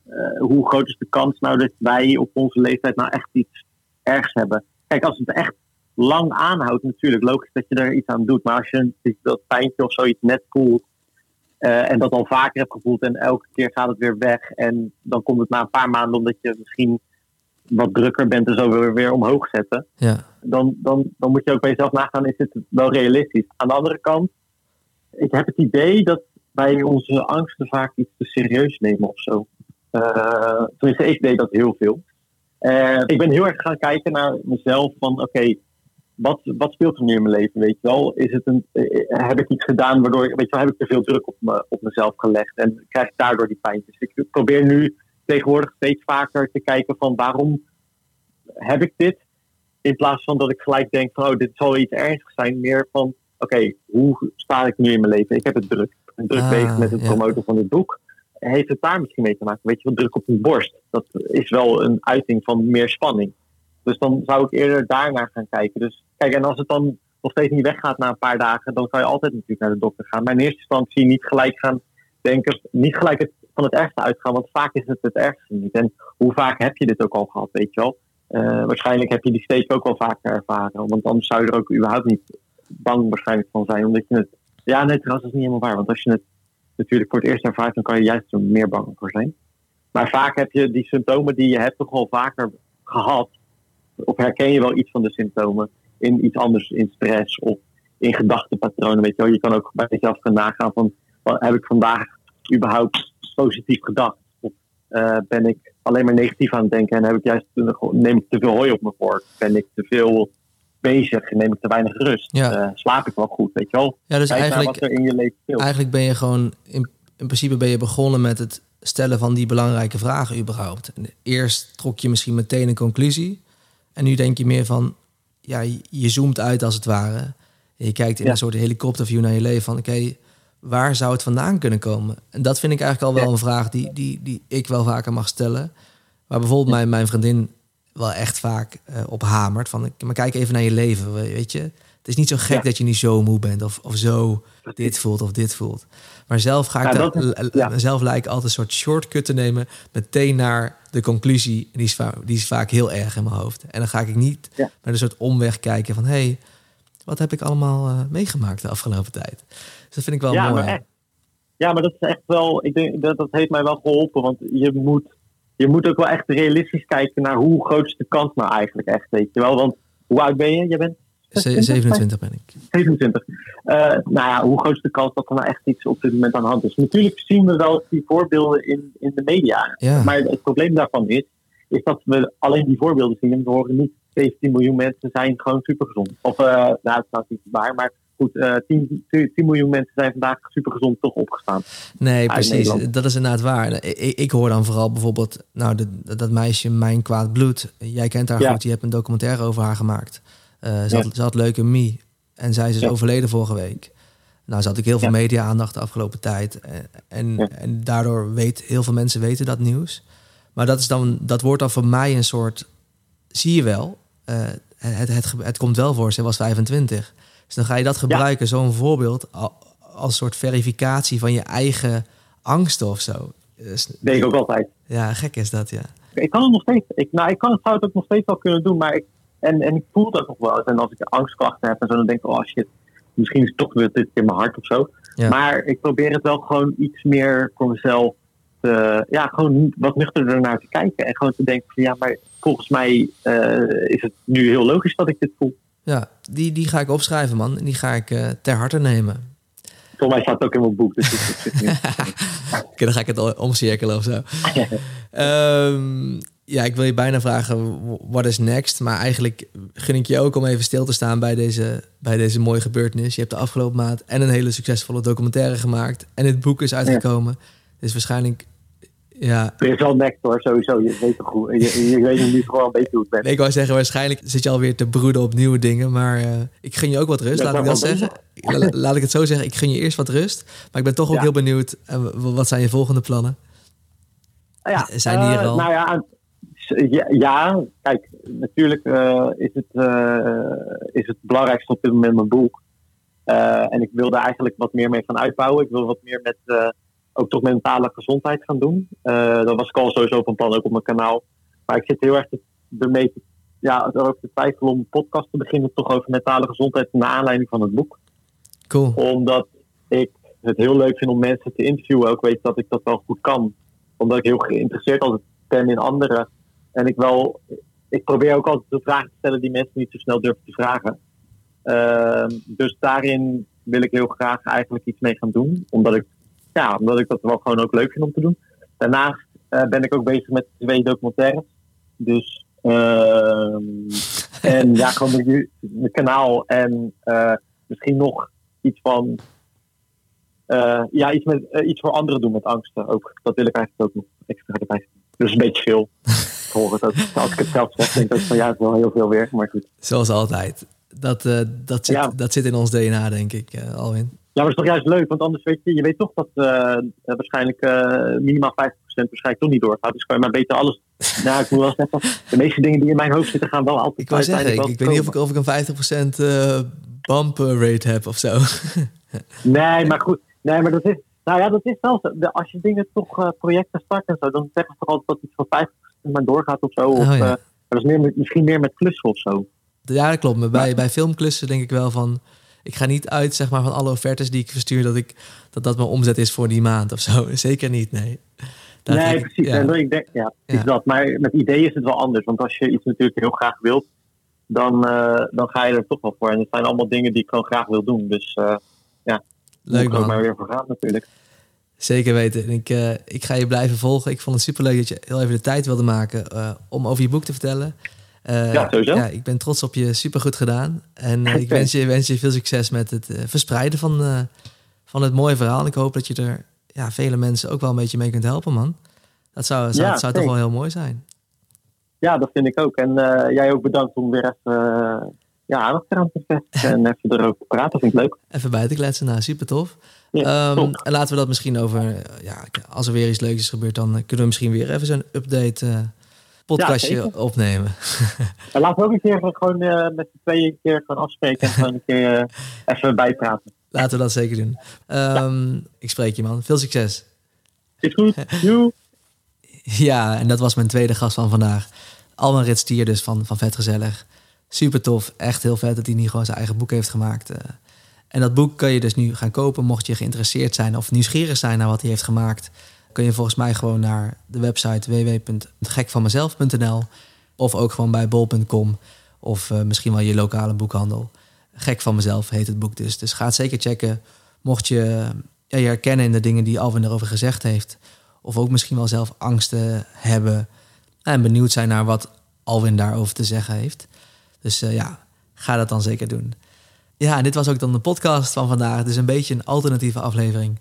eh, hoe groot is de kans nou dat wij op onze leeftijd nou echt iets ergs hebben? Kijk, als het echt lang aanhoudt, natuurlijk logisch dat je er iets aan doet. Maar als je dat pijntje of zoiets net voelt en dat al vaker hebt gevoeld en elke keer gaat het weer weg en dan komt het na een paar maanden omdat je misschien wat drukker bent en zo weer, weer omhoog zetten. Ja. Dan, dan, dan moet je ook bij jezelf nagaan, is dit wel realistisch? Aan de andere kant, ik heb het idee dat wij onze angsten vaak iets te serieus nemen of zo. Uh, tenminste, ik deed dat heel veel. Uh, ik ben heel erg gaan kijken naar mezelf van oké, wat, wat speelt er nu in mijn leven, weet je wel? Is het een, heb ik iets gedaan waardoor, weet je wel, heb ik te veel druk op, me, op mezelf gelegd en krijg ik daardoor die pijntjes? Ik probeer nu tegenwoordig steeds vaker te kijken van waarom heb ik dit? In plaats van dat ik gelijk denk van oh, dit zal iets ernstigs zijn. Meer van oké, okay, hoe sta ik nu in mijn leven? Ik heb het druk. Ben druk ah, bezig met het ja. promoten van dit boek. Heeft het daar misschien mee te maken? Weet je wel, druk op de borst. Dat is wel een uiting van meer spanning. Dus dan zou ik eerder daarnaar gaan kijken. Dus kijk, en als het dan nog steeds niet weggaat na een paar dagen, dan kan je altijd natuurlijk naar de dokter gaan. Maar in eerste instantie niet gelijk gaan denken, niet gelijk het, van het ergste uitgaan, want vaak is het het ergste niet. En hoe vaak heb je dit ook al gehad, weet je wel? Uh, waarschijnlijk heb je die steek ook wel vaker ervaren, want anders zou je er ook überhaupt niet bang waarschijnlijk van zijn, omdat je het... Ja, nee, trouwens, dat is niet helemaal waar, want als je het natuurlijk voor het eerst ervaart, dan kan je juist er meer bang voor zijn. Maar vaak heb je die symptomen die je hebt toch wel vaker gehad, of herken je wel iets van de symptomen in iets anders, in stress of in gedachtenpatronen, weet je wel. Je kan ook bij jezelf gaan nagaan van, heb ik vandaag überhaupt positief gedacht? Of uh, ben ik alleen maar negatief aan het denken en heb ik juist, neem ik te veel hooi op mijn vork? Ben ik te veel bezig en neem ik te weinig rust? Ja. Uh, slaap ik wel goed, weet je wel? Ja, dus Kijk eigenlijk, wat er in je leven speelt. eigenlijk ben je gewoon, in, in principe ben je begonnen met het stellen van die belangrijke vragen überhaupt. En eerst trok je misschien meteen een conclusie. En nu denk je meer van, ja, je zoomt uit als het ware. En je kijkt in Ja. een soort helikopterview naar je leven van, oké, waar zou het vandaan kunnen komen? En dat vind ik eigenlijk al wel Ja. een vraag die, die, die ik wel vaker mag stellen. Waar bijvoorbeeld mijn, mijn vriendin wel echt vaak eh, op hamert. Van, maar kijk even naar je leven, weet je. Het is niet zo gek Ja. dat je niet zo moe bent of, of zo dit voelt of dit voelt. Maar zelf ga ik dat zelf lijkt altijd een soort shortcut te nemen, meteen naar de conclusie. En die is, vaak, die is vaak heel erg in mijn hoofd. En dan ga ik niet met een soort omweg kijken van, hé, hey, wat heb ik allemaal eh, meegemaakt de afgelopen tijd? Dus dat vind ik wel ja, mooi. maar echt. Ja, maar dat is echt wel, ik denk dat dat heeft mij wel geholpen, want je moet, je moet ook wel echt realistisch kijken naar hoe groot is de kans nou eigenlijk echt, weet je wel? Want hoe oud ben je? Je bent Ze- 27 ben ik. 27. Eh, nou ja, hoe groot is de kans dat er nou echt iets op dit moment aan de hand is? Natuurlijk zien we wel die voorbeelden in, in de media. Ja. Maar het probleem daarvan is, is dat we alleen die voorbeelden zien en we horen niet 17 miljoen mensen zijn gewoon supergezond. Of, eh nou, dat is nou niet waar, maar goed, eh 10, 10 miljoen mensen zijn vandaag supergezond toch opgestaan. Nee, precies. Dat is inderdaad waar. Ik, ik- hoor dan vooral bijvoorbeeld, nou, de, dat meisje Mijn Kwaad Bloed. Jij kent haar Ja. goed, je hebt een documentaire over haar gemaakt. Eh, ze, Ja. had, ze had leukemie en zij is dus Ja. overleden vorige week. Nou, ze had ik heel veel media-aandacht de afgelopen tijd. En, en, en daardoor weet heel veel mensen weten dat nieuws. Maar dat, is dan, dat wordt dan voor mij een soort, zie je wel, eh, het, het, het, het komt wel voor, ze was 25. Dus dan ga je dat gebruiken, zo'n voorbeeld, al- als soort verificatie van je eigen angsten of zo. Dus, Denk ik ook altijd. ja, gek is dat, ja. Ik kan het nog steeds. Ik, nou, ik kan, zou het ook nog steeds wel kunnen doen, maar ik, en, en ik voel dat nog wel. eens. En als ik angstklachten heb en zo, dan denk ik, oh shit, misschien is het toch weer dit in mijn hart of zo. Ja. Maar ik probeer het wel gewoon iets meer voor mezelf, te, ja, gewoon wat nuchterder naar te kijken. En gewoon te denken van, ja, maar volgens mij eh, is het nu heel logisch dat ik dit voel. Ja, die, die ga ik opschrijven, man. En die ga ik eh, ter harte nemen. Volgens mij staat het ook in mijn boek. Dus (laughs) Oké, dan ga ik het omcirkelen of zo. (laughs) Ehm, ja, ik wil je bijna vragen, wat is next? Maar eigenlijk gun ik je ook om even stil te staan bij deze, bij deze mooie gebeurtenis. Je hebt de afgelopen maand en een hele succesvolle documentaire gemaakt. En het boek is uitgekomen. Dus waarschijnlijk, ja... er is wel next hoor, sowieso. Je weet toch goed. Je, je weet nu gewoon een beetje hoe het bent. Nee, ik wou zeggen, waarschijnlijk zit je alweer te broeden op nieuwe dingen. Maar eh, ik gun je ook wat rust, laat ik dat zeggen. La- Laat ik het zo zeggen, ik gun je eerst wat rust. Maar ik ben toch ook Ja. heel benieuwd, eh, wat zijn je volgende plannen? Ja, Zijn hier eh, al- Nou ja, ja, ja, kijk, natuurlijk eh, is, het, eh, is het belangrijkste op dit moment mijn boek. Eh, en ik wil daar eigenlijk wat meer mee gaan uitbouwen. Ik wil wat meer met, eh, ook toch mentale gezondheid gaan doen. Uh, dat was ik al sowieso van plan, ook op mijn kanaal. Maar ik zit heel erg ermee te, ja, erover te twijfelen om een podcast te beginnen, toch over mentale gezondheid, naar aanleiding van het boek. Cool. Omdat ik het heel leuk vind om mensen te interviewen. Ook weet dat ik dat wel goed kan. Omdat ik heel geïnteresseerd altijd ben in anderen. En ik wel, ik probeer ook altijd de vragen te stellen die mensen niet zo snel durven te vragen. Uh, dus daarin wil ik heel graag eigenlijk iets mee gaan doen. Omdat ik, ja, omdat ik dat wel gewoon ook leuk vind om te doen. Daarnaast uh, ben ik ook bezig met twee documentaires. Dus, uh, (laughs) en ja, gewoon mijn, mijn kanaal en uh, misschien nog iets van uh, ja, iets, met, iets voor anderen doen met angsten ook. Dat wil ik eigenlijk ook nog extra erbij. Dus een beetje veel. (laughs) ik hoor het ook. Als ik het zelf zeg, denk ik van ja, het is wel heel veel weer. Maar goed. Zoals altijd. Dat, dat, zit, ja. dat zit in ons DNA, denk ik, Alwin. Ja, maar het is toch juist leuk, want anders weet je, je weet toch dat waarschijnlijk minimaal 50% waarschijnlijk toch niet doorgaat. Dus kan je maar beter alles. (laughs) nou, ik moet wel zeggen, de meeste dingen die in mijn hoofd zitten gaan wel altijd. Ik wou zeggen, ik, ik weet niet of ik, of ik een 50% bump rate heb of zo. (laughs) nee, maar goed. Nee, maar dat is, nou ja, dat is wel zo. Als je dingen toch, uh, projecten start en zo, dan zeggen ze toch altijd dat iets van 50% maar doorgaat of zo. Of, oh, ja. uh, dat is meer misschien meer met klussen of zo. Ja, dat klopt. Maar bij, bij filmklussen denk ik wel van. Ik ga niet uit zeg maar, van alle offertes die ik verstuur dat ik, dat, dat mijn omzet is voor die maand of zo. (laughs) Zeker niet, nee. Dat nee, ik, precies. Ja. En ik denk, ja, is ja. dat. Maar met ideeën is het wel anders. Want als je iets natuurlijk heel graag wilt, dan, uh, dan ga je er toch wel voor. En het zijn allemaal dingen die ik gewoon graag wil doen. Dus ja, Leuk man. maar weer voor gaan natuurlijk. Zeker weten. Ik, uh, ik ga je blijven volgen. Ik vond het superleuk dat je heel even de tijd wilde maken om over je boek te vertellen. Uh, ja, sowieso. Ja, ik ben trots op je. Supergoed gedaan. En (laughs) ik wens je, wens je veel succes met het verspreiden van, van het mooie verhaal. Ik hoop dat je er ja, vele mensen ook wel een beetje mee kunt helpen, man. Dat zou, zou, ja, zou toch wel heel mooi zijn. Ja, dat vind ik ook. En jij ook bedankt om weer even ja, aandacht eraan te vestigen en (laughs) even erover praten. Vind ik leuk. Even bij te kletsen, nou super tof. Ja, um, en laten we dat misschien over, ja, als er weer iets leuks is gebeurd, dan kunnen we misschien weer even zo'n update podcastje ja, opnemen. Ja, laten we ook een keer gewoon uh, met de tweeën keer gewoon afspreken en gewoon een keer uh, even bijpraten. Laten we dat zeker doen. Um, ja. Ik spreek je man. Veel succes. Is goed. (laughs) Joe. ja, en dat was mijn tweede gast van vandaag. Alman Ritstier dus van, van Vet Gezellig super tof. Echt heel vet dat hij nu gewoon zijn eigen boek heeft gemaakt. Uh, en dat boek kan je dus nu gaan kopen. Mocht je geïnteresseerd zijn of nieuwsgierig zijn naar wat hij heeft gemaakt, kun je volgens mij gewoon naar de website www.gekvanmezelf.nl of ook gewoon bij bol.com of uh, misschien wel je lokale boekhandel. Gek van mezelf heet het boek dus. Dus ga het zeker checken. Mocht je ja, je herkennen in de dingen die Alvin erover gezegd heeft, of ook misschien wel zelf angsten hebben en benieuwd zijn naar wat Alvin daarover te zeggen heeft. Dus uh, ja, ga dat dan zeker doen. Ja, en dit was ook dan de podcast van vandaag. Dus een beetje een alternatieve aflevering.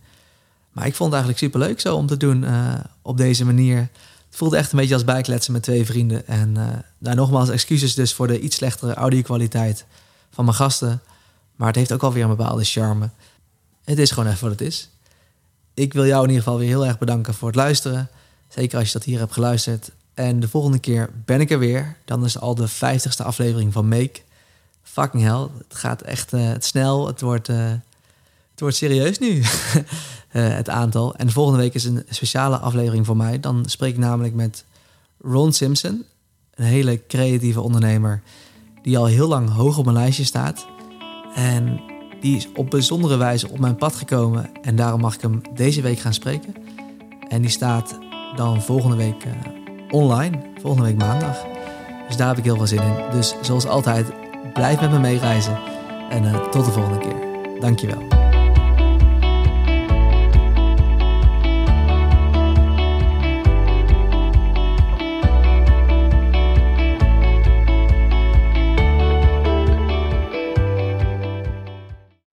Maar ik vond het eigenlijk super leuk zo om te doen uh, op deze manier. Het voelde echt een beetje als bijkletsen met twee vrienden. En uh, nogmaals excuses dus voor de iets slechtere audio-kwaliteit van mijn gasten. Maar het heeft ook alweer een bepaalde charme. Het is gewoon even wat het is. Ik wil jou in ieder geval weer heel erg bedanken voor het luisteren. Zeker als je dat hier hebt geluisterd. En de volgende keer ben ik er weer. Dan is al de vijftigste aflevering van Make. Fucking hell, het gaat echt het snel. Het wordt, wordt serieus nu, uh, (laughs) het aantal. En de volgende week is een speciale aflevering voor mij. Dan spreek ik namelijk met Ron Simpson. Een hele creatieve ondernemer die al heel lang hoog op mijn lijstje staat. En die is op bijzondere wijze op mijn pad gekomen. En daarom mag ik hem deze week gaan spreken. En die staat dan volgende week online, volgende week maandag. Dus daar heb ik heel veel zin in. Dus zoals altijd, blijf met me meereizen. En uh, tot de volgende keer. Dankjewel.